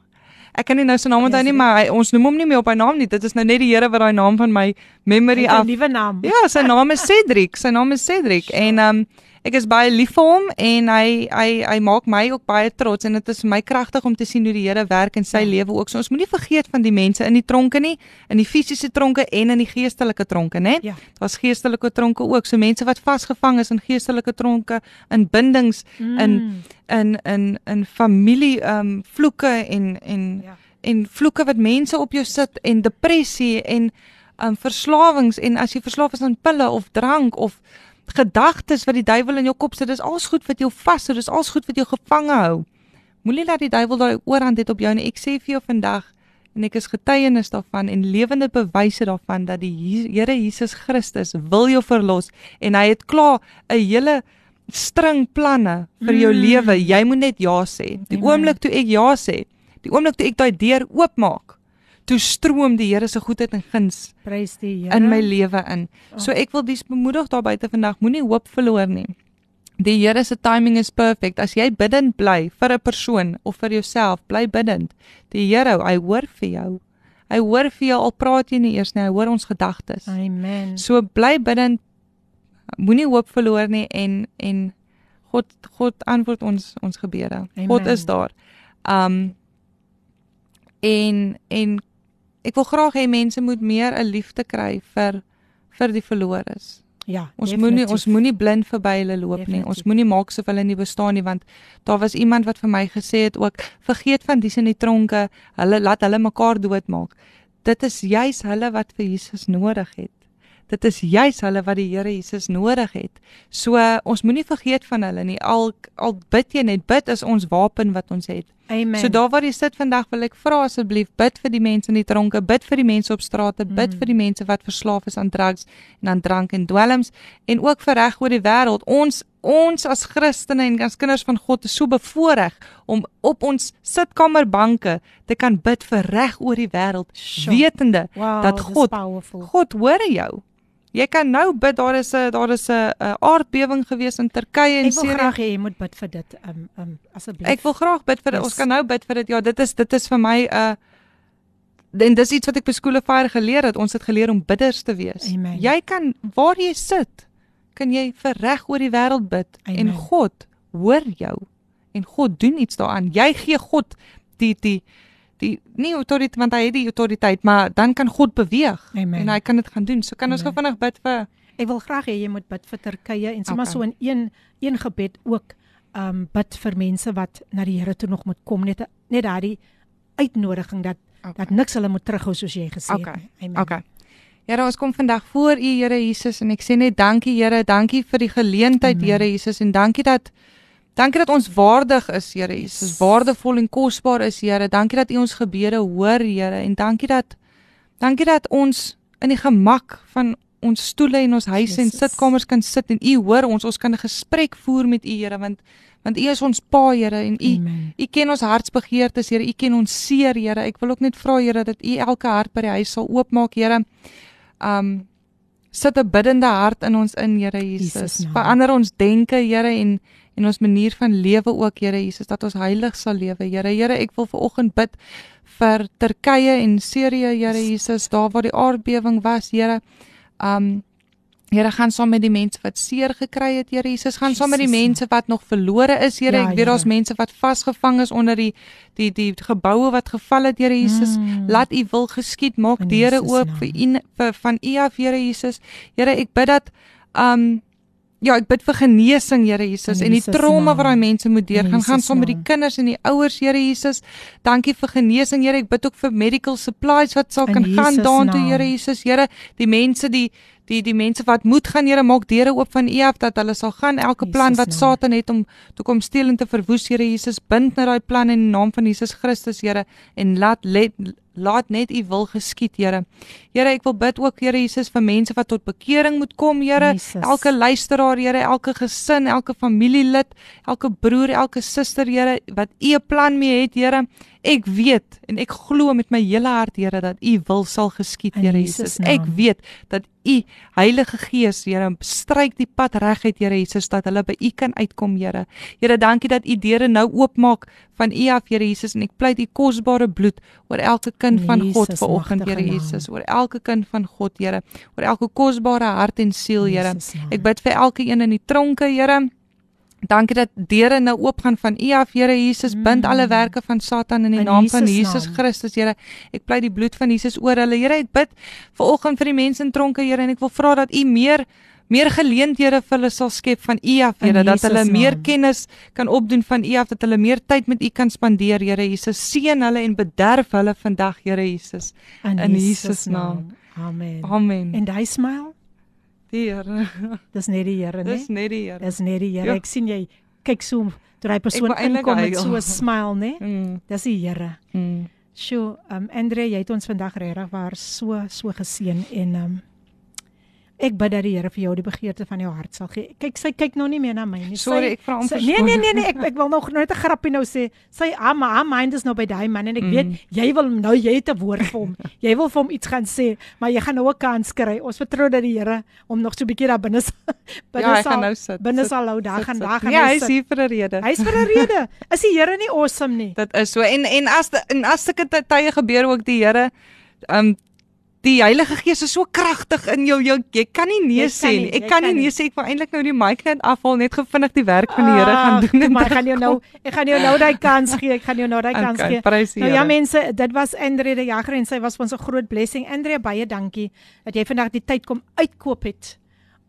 Ek kan nie nou sy naam onthou nie, maar hy, ons noem hom nie meer op hy naam nie. Dit is nou net die Here wat daai naam van my memory af. 'n nuwe naam. Ja, sy naam is Cedric. Sy naam is Cedric en um ek is baie lief vir hom en hy hy hy maak my ook baie trots en dit is vir my kragtig om te sien hoe die Here werk in sy ja. lewe ook. So ons moenie vergeet van die mense in die tronke nie, in die fisiese tronke en in die geestelike tronke, né? Ja. Daar's geestelike tronke ook. So mense wat vasgevang is in geestelike tronke, in bindings, mm. in in in in familie ehm um, vloeke en en ja. en vloeke wat mense op jou sit en depressie en ehm um, verslawings en as jy verslaaf is aan pille of drank of gedagtes wat die duiwel in jou kop sit, dis alles goed wat jou vashou, dis alles goed wat jou gevange hou. Moenie laat die duiwel daai oorhand het op jou nie. Ek sê vir jou vandag en ek is getuienis daarvan en lewende bewyse daarvan dat die Here Jesus Christus wil jou verlos en hy het klaar 'n hele string planne vir jou mm. lewe. Jy moet net ja sê. Die Amen. oomblik toe ek ja sê, die oomblik toe ek daai deur oopmaak, toe stroom die Here se goedheid en guns prys die Here in my lewe in. So ek wil dis bemoedig daar buite vandag, moenie hoop verloor nie. Die Here se timing is perfect. As jy bidend bly vir 'n persoon of vir jouself, bly bidend. Die Here, hy hoor vir jou. Hy hoor vir jou al praat jy nie eers nie, hy hoor ons gedagtes. Amen. So bly bidend. Moenie hoop verloor nie en en God God antwoord ons ons gebede. Amen. God is daar. Um en en ek wil graag hê mense moet meer 'n liefde kry vir vir die verloores. Ja, ons moenie ons moenie blind verby hulle loop definitief. nie. Ons moenie maak asof hulle nie bestaan nie want daar was iemand wat vir my gesê het ook vergeet van dis in die tronke, hulle laat hulle mekaar doodmaak. Dit is juis hulle wat vir Jesus nodig het. Dit is juis hulle wat die Here Jesus nodig het. So ons moenie vergeet van hulle nie. Al al bid jy net, bid is ons wapen wat ons het. Amen. So daar waar jy sit vandag wil ek vra asseblief bid vir die mense in die tronke, bid vir die mense op strate, bid mm. vir die mense wat verslaaf is aan drugs en aan drank en dwelms en ook vir reg oor die wêreld. Ons ons as Christene en as kinders van God is so bevoordeel om op ons sitkamerbanke te kan bid vir reg oor die wêreld, wetende wow, dat God God hoor jou. Jy kan nou bid daar is 'n daar is 'n aardbewing gewees in Turkye en Syrië. Ek wil graag hê jy moet bid vir dit um um asseblief. Ek wil graag bid vir dit. Yes. Ons kan nou bid vir dit. Ja, dit is dit is vir my 'n uh, en dis iets wat ek by skool of geleer het. Ons het geleer om bidders te wees. Amen. Jy kan waar jy sit, kan jy vir reg oor die wêreld bid Amen. en God hoor jou en God doen iets daaraan. Jy gee God die die die nie autoriteit want hy het die autoriteit, maar dan kan God beweeg Amen. en hy kan dit gaan doen. So kan ons gou vinnig bid vir Ek wil graag hê jy moet bid vir Turkye en sommer okay. so in een een gebed ook um bid vir mense wat na die Here toe nog moet kom net net daai uitnodiging dat okay. dat niks hulle moet terughou soos jy gesê okay. het. Amen. Okay. Here, ons kom vandag voor U Here Jesus en ek sê net dankie Here, dankie vir die geleentheid Here Jesus en dankie dat Dankie dat ons waardig is, Here Jesus, waardevol en kosbaar is, Here. Dankie dat U ons gebede hoor, Here, en dankie dat dankie dat ons in die gemak van ons stoele en ons huise en sitkamers kan sit en U hoor ons, ons kan 'n gesprek voer met U, Here, want want U is ons Pa, Here, en U U ken ons hartsbegeertes, Here. U ken ons seer, Here. Ek wil ook net vra, Here, dat U elke hart by die huis sal oopmaak, Here. Um sit 'n biddende hart in ons in, Here Jesus. Jesus Verander ons denke, Here, en en ons manier van lewe ook Here Jesus dat ons heilig sal lewe. Here Here ek wil ver oggend bid vir Turkye en Sirië Here Jesus daar waar die aardbewing was Here. Um Here gaan saam met die mense wat seer gekry het Here Jesus. Gaan saam met die mense wat nog verlore is Here. Ja, ek weet daar's mense wat vasgevang is onder die die die geboue wat geval het Here Jesus. Mm. laat u wil geskied maak deure oop vir u vir van u af Here Jesus. Here ek bid dat um Ja, ek bid vir genesing, Here Jesus, en die trauma wat daai mense moet deurgaan, gaan saam met die kinders en die ouers, Here Jesus. Dankie vir genesing, Here. Ek bid ook vir medical supplies wat sal kan gaan daartoe, Here Jesus. Here, die mense die die die mense wat moet gaan Here maak deure oop van U af dat hulle sal gaan elke plan Jesus wat naam. Satan het om toe kom steel en te verwoes Here Jesus bind net daai plan in die naam van Jesus Christus Here en laat let, laat net U wil geskied Here. Here ek wil bid ook Here Jesus vir mense wat tot bekering moet kom Here. Elke luisteraar Here, elke gesin, elke familielid, elke broer, elke suster Here wat U 'n plan mee het Here. Ek weet en ek glo met my hele hart Here dat U wil sal geskied Here Jesus Jesus. Ek weet dat U Heilige Gees Here stryk die pad reguit Here Jesus dat hulle by U kan uitkom Here. Here dankie dat U deure nou oopmaak van U af Here Jesus en ek pleit U kosbare bloed oor elke kind In van God Jesus vanoggend magtige Here. Jesus, oor elke kind van God Here, oor elke kosbare hart en siel Here. Ek bid vir elke een in die tronke Here. Dankie dat deure nou oopgaan van U af, Here Jesus. Bind alle werke van Satan in die In naam van Jesus Jesus naam. Christus, Here. Ek pleit die bloed van Jesus oor hulle. Here, ek bid vanoggend vir die mense in tronke, Here, en ek wil vra dat U meer meer geleenthede vir hulle sal skep van U af, Here, dat Jesus hulle meer naam. kennis kan opdoen van U af, dat hulle meer tyd met U kan spandeer, Here Jesus. Seën hulle en bederf hulle vandag, Here Jesus. in, in Jesus Jesus naam. Amen. Amen. En hy smile? Die Here. Dis net die Here, né? Dis net die Here. Dis net die Here. Ja. Ek sien jy kyk so toe hy persoon inkom met so 'n smile, né? Mm. Dis die Here. Mm. Sjoe, um Andre, jy het ons vandag regtig waar so so geseën en um ek bid dat die Here vir jou die begeerte van jou hart sal gee. Kyk, sy kyk nou nie meer na my nie. Sorry, sy, ek vra om sy, Nee, nee, nee, nee, ek ek wil nog net 'n grappie nou sê. Sy ah, maar haar mind is nou by daai man en ek Mm. weet jy wil nou jy het 'n woord vir hom. jy wil vir hom iets gaan sê, maar jy gaan nou 'n kans kry. Ons vertrou dat die Here hom nog so 'n bietjie daar binne binne Ja, sal nou sit. binne Sit, sal hou. Daar gaan daar gaan Ja, hy is hier vir 'n rede. Hy's vir 'n rede. Is die Here nie awesome nie? Dit is so en en as en as sulke ty- tye gebeur ook die Here um die Heilige Gees is so kragtig in jou jou jy kan nie nee sê nie. Ek kan nie nee sê ek wou eintlik nou die mic net afhaal net gevindig die werk van die Here gaan Ag, doen en Maar ek gaan jou nou ek gaan jou nou daai kans gee. Ek gaan jou nou daai kans Okay, gee. Nou ja mense, dit was Andre die Jager en sy was ons 'n groot blessing. Andre baie dankie dat jy vandag die tyd kom uitkoop het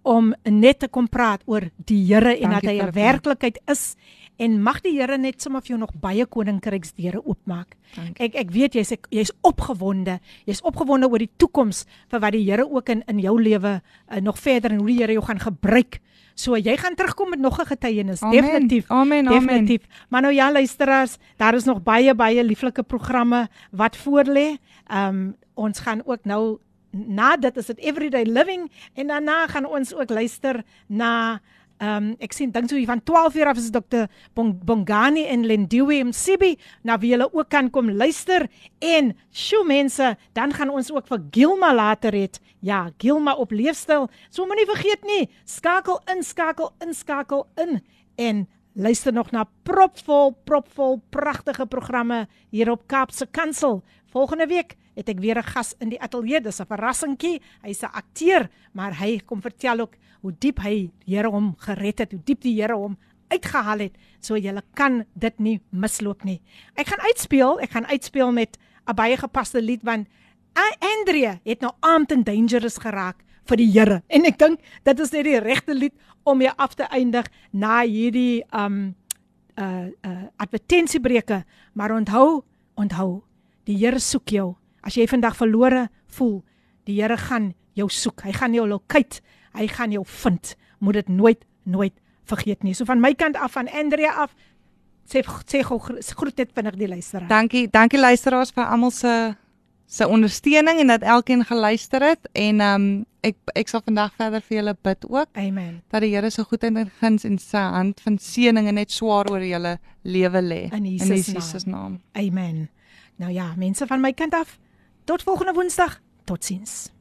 om net te kom praat oor die Here en dat hy 'n werklikheid is en mag die Here net sommer vir jou nog baie koninkryksdeure oopmaak. Dankie. Ek ek weet jy's jy's opgewonde. Jy's opgewonde oor die toekoms vir wat die Here ook in in jou lewe uh, nog verder en hoe die Here jou gaan gebruik. So jy gaan terugkom met nog 'n getuienis. Amen. Definitief. Amen, amen. Definitief. Maar nou ja luisteraars, daar is nog baie baie lieflike programme wat voorlê. Ehm um, ons gaan ook nou na dit is dit everyday living en daarna gaan ons ook luister na Ehm um, ek sien dink so van 12 uur af is Dr. Bong, Bongani en Lendiwe Msibi na wie julle ook kan kom luister en sjoe mense, dan gaan ons ook vir Gilma later hê. Ja, Gilma op leefstyl. So moenie vergeet nie, skakel in, skakel in, skakel in en luister nog na propvol, propvol pragtige programme hier op Kaapse Kansel. Volgende week het ek weer 'n gas in die ateljee. Dis 'n verrassingkie. Hy's 'n akteur, maar hy kom vertel ook hoe diep hy die Here hom gered het, hoe diep die Here hom uitgehaal het. So jy kan dit nie misloop nie. Ek gaan uitspeel, ek gaan uitspeel met 'n baie gepaste lied want A- Andrea het nou armed and dangerous geraak vir die Here. En ek dink dit is net die regte lied om mee af te eindig na hierdie um uh uh advertensiebreuke. Maar onthou, onthou, die Here soek jou. As jy vandag verlore voel, die Here gaan jou soek. Hy gaan jou locate. Hy gaan jou vind. Moet dit nooit nooit vergeet nie. So van my kant af van Andrea af sê sê gou gro- groet net vinnig die luisteraar. Dankie, dankie luisteraars vir almal se se ondersteuning en dat elkeen geluister het en um ek ek sal vandag verder vir julle bid ook Amen. dat die Here se goedheid en guns en sy hand van seëninge net swaar oor julle lewe lê In Jesus in naam. Jesus naam. Amen. Nou ja, mense van my kant af, tot volgende Woensdag. Totsiens.